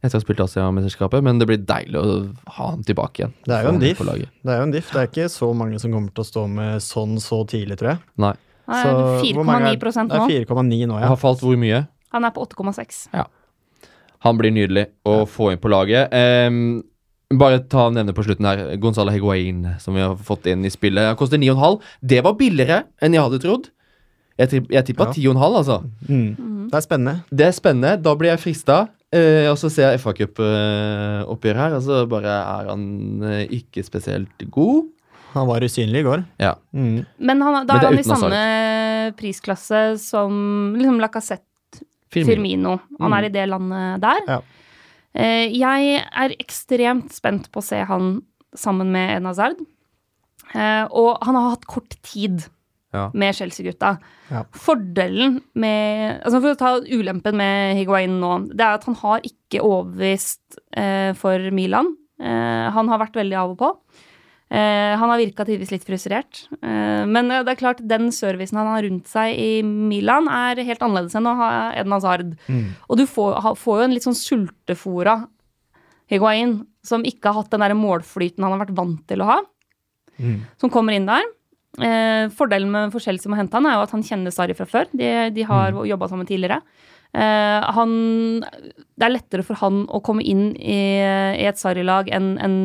etter å ha spilt Asia-mesterskapet, men det blir deilig å ha han tilbake igjen. Det er jo en diff. Det er jo en diff. Det er ikke så mange som kommer til å stå med sånn så tidlig, tror jeg. Nei. Han Så er hvor mange 4,9 Det er nå. 4,9 nå, ja. har falt hvor mye? Han er på 8,6. Han blir nydelig å få inn på laget. Um, bare ta og nevne på slutten her Gonzalo Higuain, som vi har fått inn i spillet. Han koster 9,5. Det var billigere enn jeg hadde trodd. Jeg, jeg tippa Ja. 10,5, altså. Mm. Det er spennende. Det er spennende. Da blir jeg frista. Eh, og så ser jeg FA Cup-oppgjør her, og så bare er han eh, ikke spesielt god. Han var usynlig i går. Ja. Mm. Men han, da Men er han i samme prisklasse som liksom Lacassette Firmino. Firmino. Han Mm. er i det landet der. Ja. Eh, jeg er ekstremt spent på å se han sammen med Nazard. Hazard. Eh, og han har hatt kort tid Ja. med Chelsea-gutta. Ja. Fordelen med altså For å ta ulempen med Higuain nå, det er at han har ikke overbevist eh, for Milan. Eh, han har vært veldig av og på. Eh, han har virka tidvis litt frustrert. Eh, men eh, det er klart, den servicen han har rundt seg i Milan, er helt annerledes enn å ha Eden Hazard. Mm. Og du får, ha, får jo en litt sånn sultefora Higuain, som ikke har hatt den der målflyten han har vært vant til å ha, Mm. som kommer inn der. Eh, fordelen med forskjell som har å hente han er jo at han kjenner Sarri fra før. De, de har Mm. jobba sammen tidligere. Eh, han, det er lettere for han å komme inn i, i et Sarri-lag enn en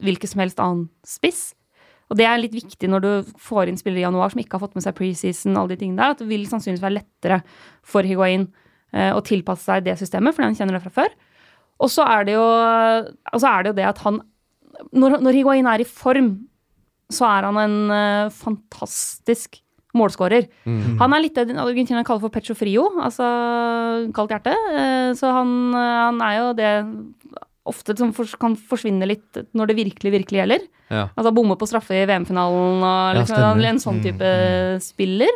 hvilken som helst annen spiss. Og det er litt viktig når du får inn spillere i januar som ikke har fått med seg preseason, alle de tingene der, at det vil sannsynligvis være lettere for Higuain eh, å tilpasse seg det systemet, fordi han kjenner det fra før. Og så er det jo, er det, jo det at han når, når Higuain er i form, så er han en eh, fantastisk målskårer. Mm. Han er litt det Argentina kaller for pecho frio, altså kaldt hjerte. Eh, Så han, eh, han er jo det ofte som kan forsvinne litt når det virkelig, virkelig gjelder. Ja. Altså bomme på straffe i VM-finalen og liksom, ja, en sånn Mm, type spiller.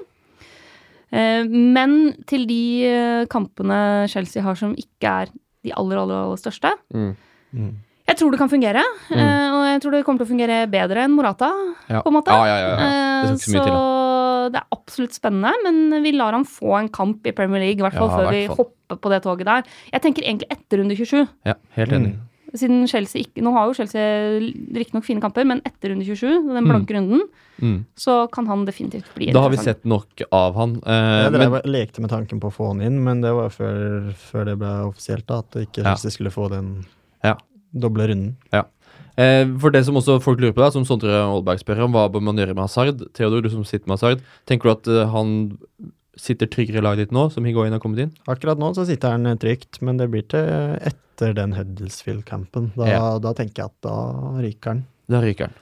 Eh, Men til de kampene Chelsea har som ikke er de aller, aller, aller største, Mm. Mm. Jeg tror det kan fungere. mm. Og jeg tror det kommer til å fungere bedre enn Morata, Ja. på en måte. Ja, ja, ja, ja. Det Eh, så mye til, så det er absolutt spennende, men vi lar han få en kamp i Premier League, i hvert fall Ja, før vi hvert fall. hopper på det toget der. Jeg tenker egentlig etter runde 27. ja, helt enig. Mm. Siden Chelsea ikke Nå har jo Chelsea riktignok fine kamper, men etter runde 27, den blanke runden, Mm. så kan han definitivt bli Da har vi sett nok av han. Eh, Jeg men, lekte med tanken på å få han inn, men det var før, før det ble offisielt da, at ikke Ja. Chelsea skulle få den. Doble runden. eh, for det som også folk lurer på, da, som Sondre Aalberg spør om, hva bør man gjøre med Hazard? Theodor, du som sitter med Hazard, tenker du at uh, han sitter tryggere i laget ditt nå, som Higuain har kommet inn? Akkurat nå så sitter han trygt, men det blir til etter den Huddersfield-campen. Da, Ja. da tenker jeg at da ryker han. Da ryker han.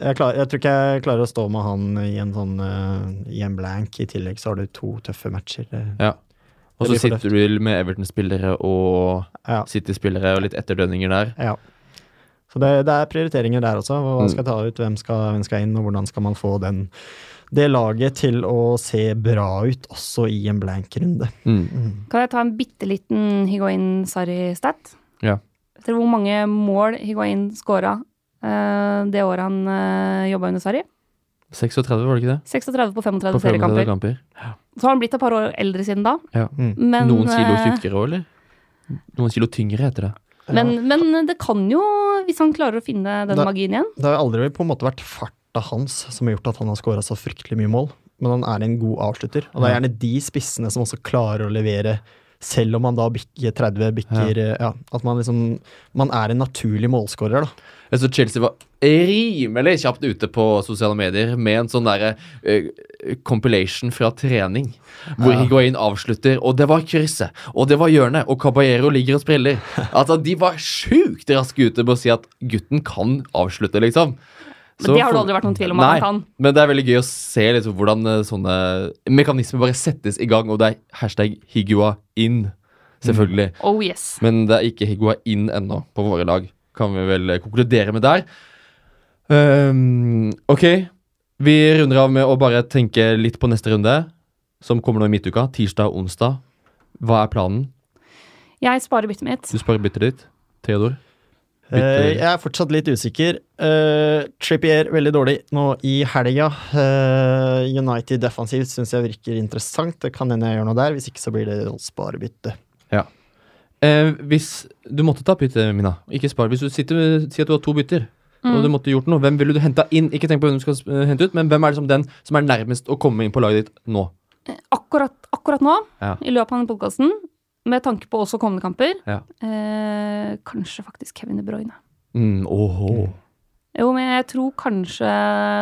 Jeg, klar, jeg tror ikke jeg klarer å stå med han i en sånn uh, i en blank. I tillegg så har du to tøffe matcher. Ja. Og så sitter du med Everton-spillere og Ja. City-spillere og litt etterdønninger der. ja. Så det, det er prioriteringer der også. Hva Mm. skal ta ut, hvem skal, hvem skal inn, og hvordan skal man få den, det laget til å se bra ut også i en blank-runde. Mm. Kan jeg ta en bitte liten Higuain Sarri-stat? Ja. Etter hvor mange mål Higuain scora uh, det året han uh, jobba under Sarri? 36, var det ikke det? 36 på 35 På 35 seriekamper. kamper. Så har han blitt et par år eldre siden da. Ja. Mm. Men, Noen kilo eh, tjukkere òg, eller? Noen kilo tyngre, heter det. men, men det kan jo, hvis han klarer å finne den det, magien igjen Det har aldri på en måte vært farta hans som har gjort at han har skåra så fryktelig mye mål, men han er en god avslutter. Og det er gjerne de spissene som også klarer å levere, selv om man da bikker 30, bikker ja. ja. At man liksom Man er en naturlig målskårer, da. Jeg så Chelsea var rimelig kjapt ute på sosiale medier med en sånn derre uh, compilation fra trening. Hvor Ja. Higuain avslutter, og det var krysset, og det var hjørnet, og Caballero ligger og spiller. Altså, De var sjukt raske ute med å si at gutten kan avslutte, liksom. Men det har det aldri vært noen tvil om at Nei, han kan. Men det er veldig gøy å se liksom, hvordan eh, sånne mekanismer bare settes i gang, og det er hashtag Higua inn, selvfølgelig. Oh yes. Men det er ikke Higua inn ennå på våre lag, kan vi vel eh, konkludere med der. Um, ok, vi runder av med å bare tenke litt på neste runde, som kommer nå i midtuka, tirsdag og onsdag. Hva er planen? Jeg sparer byttet mitt. Du sparer byttet ditt. Theodor? Eh, jeg er fortsatt litt usikker. Uh, Trippier veldig dårlig nå i helga. Uh, United defensivt syns jeg virker interessant. Det kan hende jeg gjør noe der. Hvis ikke så blir det sparebytte. Ja. bytte. Eh, hvis du måtte ta bytte, Mina, ikke spar. Hvis du sitter, sier at du har to bytter, og du måtte gjort noe, hvem ville du henta inn? Ikke tenk på hvem du skal eh, hente ut, men hvem er liksom den som er nærmest å komme inn på laget ditt nå? Akkurat, akkurat nå, Ja. i løpet av denne podkasten, med tanke på også kommende kamper, Ja. eh, kanskje faktisk Kevin De Bruyne. Mm, åhå. Jo, men jeg tror kanskje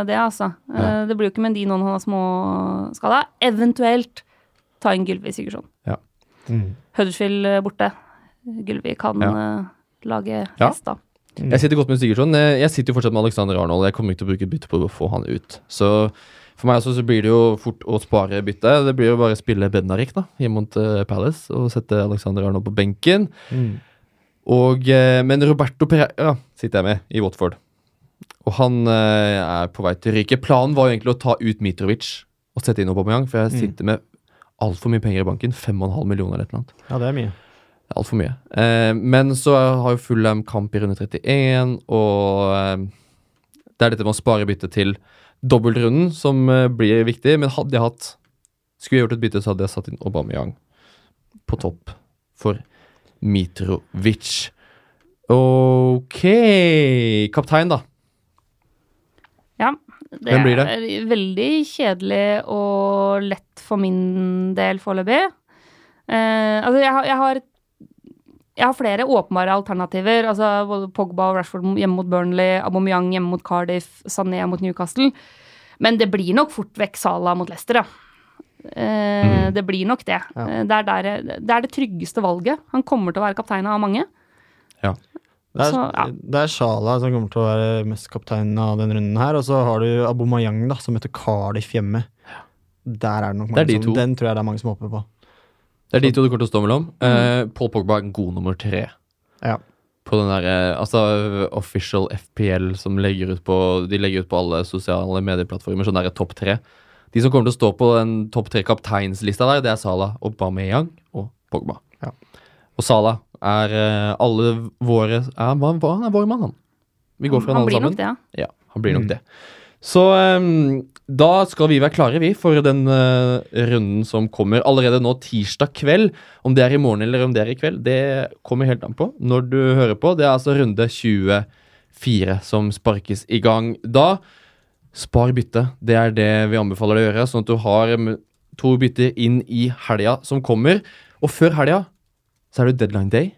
det, altså. Ja. Eh, det blir jo ikke med de noen han har småskada. Eventuelt ta inn Gylvi Sigurdsson. Huddersfield eh, borte. Gylvi kan Ja. eh, lage fest, da. da. Jeg sitter godt med Sigurdsson. Jeg sitter jo fortsatt med Alexander Arnold. Jeg kommer ikke til å bruke bytte på å få han ut. Så for meg også så blir det jo fort å spare bytte. Det blir jo bare å spille Bednarik da, hjemme mot eh, Palace og sette Alexander Arnold på benken. Og, eh, men Roberto Pereira sitter jeg med i Watford. Og han eh, er på vei til å ryke. Planen var jo egentlig å ta ut Mitrovic og sette inn Aubameyang, for jeg sitter med altfor mye penger i banken. 5,5 millioner eller et eller annet. Ja, det er mye. Alt for altfor mye. Eh, men så har jo Fulham kamp i runde 31, og det er dette med å spare bytte til dobbeltrunden som eh, blir viktig. Men hadde jeg hatt Skulle jeg gjort et bytte, så hadde jeg satt inn Aubameyang på topp for Mitrovic. Ok Kaptein, da. Ja. Det Hvem blir det? er veldig kjedelig og lett for min del foreløpig. Uh, altså, jeg jeg har jeg har flere åpenbare alternativer. altså både Pogba og Rashford hjemme mot Burnley, Aubameyang hjemme mot Cardiff, Sané mot Newcastle. Men det blir nok fort vekk Salah mot Leicester, ja. Eh, Det blir nok det. Ja. Eh, Det, er der, det er det tryggeste valget. Han kommer til å være kaptein av mange. Det er, Så, ja. det er Salah som kommer til å være mest kaptein av den runden her. Og så har du Abomayang, da, som heter Cardiff hjemme. Der er det nok Det er mange de som to. Den tror jeg det er mange som håper på. Det er de to det kommer til å stå mellom. Uh, Paul Pogba er god nummer tre. Ja. På den der, eh, altså Official FPL som legger ut på De legger ut på alle sosiale medieplattformer sånn der topp tre. De som kommer til å stå på den topp tre kapteinslista der, det er Salah, Aubameyang og Pogba. Ja. Og Salah er eh, alle våre er, han, er vår mann, han. Vi går for han, han alle blir sammen. det, ja. Ja, han blir nok Mm. det. Så um, da skal vi være klare, vi, for den uh, runden som kommer allerede nå tirsdag kveld. Om det er i morgen eller om det er i kveld, det kommer helt an på når du hører på. Det er altså runde 24 som sparkes i gang da. Spar bytte. Det er det vi anbefaler deg å gjøre, sånn at du har em, to bytter inn i helga som kommer. Og før helga så er det deadline day.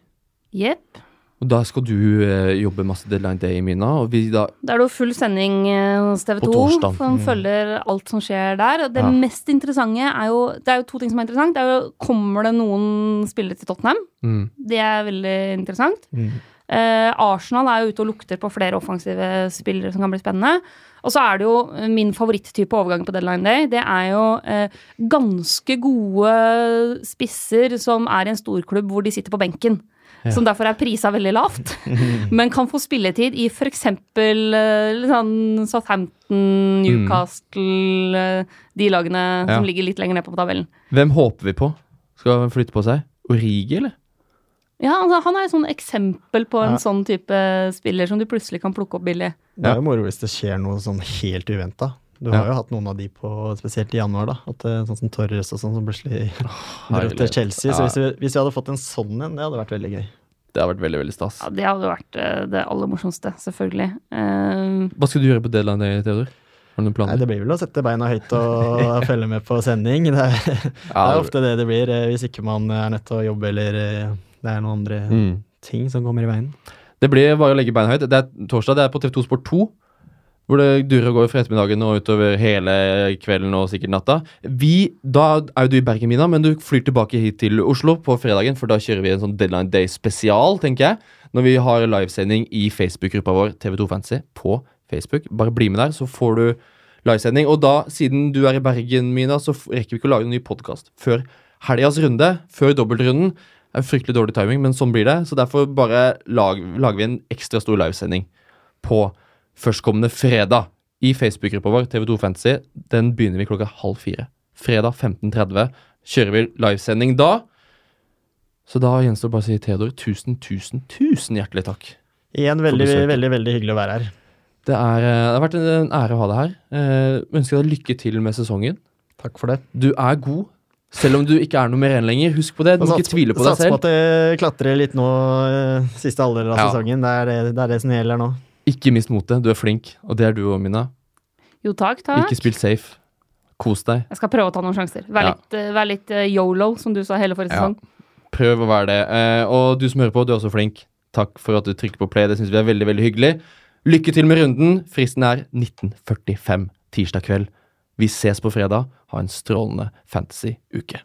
Jepp. Og da skal du eh, jobbe masse deadline day, Mina. Og vi da Da er det jo full sending eh, hos TV På 2 torsdag. som Mm. følger alt som skjer der. Og det Ja. mest interessante er jo Det er jo to ting som er interessant. Det er jo Kommer det noen spillere til Tottenham? mm, Det er veldig interessant. Mm. Eh, Arsenal er jo ute og lukter på flere offensive spillere som kan bli spennende. Og så er det jo eh, min favoritttype overgang på deadline day. Det er jo eh, ganske gode spisser som er i en storklubb hvor de sitter på benken. Ja. Som derfor er prisa veldig lavt, men kan få spilletid i f.eks. Uh, sånn Southampton, Newcastle eh, De lagene Mm. Ja. som ligger litt lenger ned på tabellen. Hvem håper vi på skal flytte på seg? Origi, eller? Ja, altså, Han er et sånn eksempel på en Ja. sånn type spiller som du plutselig kan plukke opp billig. Det er jo moro hvis det skjer noe sånn helt uventa. Du Ja. har jo hatt noen av de på, spesielt i januar, da. At sånn som Torres og sånn, som plutselig dro til. Chelsea. Ja. Så hvis vi, hvis vi hadde fått en sånn en, det hadde vært veldig gøy. Det hadde vært veldig veldig stas. Ja, Det hadde vært eh, det aller morsomste, selvfølgelig. Eh, Hva skal du gjøre på deadline day, Theodor? Har du noen planer? Nei, det blir vel å sette beina høyt og følge med på sending. Det er, det er ofte det det blir, eh, hvis ikke man er nødt til å jobbe eller eh, det er noen andre mm. ting som kommer i veien. Det blir bare å legge beina høyt. Det er torsdag, det er på TV2 Sport 2. Hvor det durer og går fra ettermiddagen og utover hele kvelden og sikkert natta. Vi, Da er jo du i Bergen, Mina, men du flyr tilbake hit til Oslo på fredagen, for da kjører vi en sånn Deadline Day spesial, tenker jeg. Når vi har livesending i Facebook-gruppa vår TV2 Fantasy på Facebook. Bare bli med der, så får du livesending. Og da, siden du er i Bergen, Mina, så rekker vi ikke å lage en ny podkast før helgas runde, før dobbeltrunden. Det er fryktelig dårlig timing, men sånn blir det. Så derfor bare lag, lager vi en ekstra stor livesending på førstkommende fredag i Facebook-gruppa vår, TV2 Fantasy. Den begynner vi klokka halv fire. Fredag 15.30 kjører vi livesending da. Så da gjenstår det bare å si Theodor, tusen, tusen, tusen hjertelig takk. Igjen veldig, veldig, veldig hyggelig å være her. Det, er, eh, det har vært en, en ære å ha deg her. Eh, ønsker deg lykke til med sesongen. Takk for det. Du er god, selv om du ikke er nummer én lenger. Husk på det. Du må ikke tvile på deg selv. Sats på at det klatrer litt nå eh, siste halvdel av Ja. sesongen. Det er det, det er det som gjelder nå. Ikke mist motet. Du er flink, og det er du òg, Mina. jo, takk, takk. Ikke spill safe. Kos deg. Jeg skal prøve å ta noen sjanser. Vær Ja. litt, eh, vær litt eh, yolo, som du sa hele forrige Ja. Prøv å være det. Uh, og du som hører på, du er også flink. Takk for at du trykker på play. Det syns vi er veldig veldig hyggelig. Lykke til med runden. Fristen er 1945 tirsdag kveld. Vi ses på fredag. Ha en strålende fantasy-uke.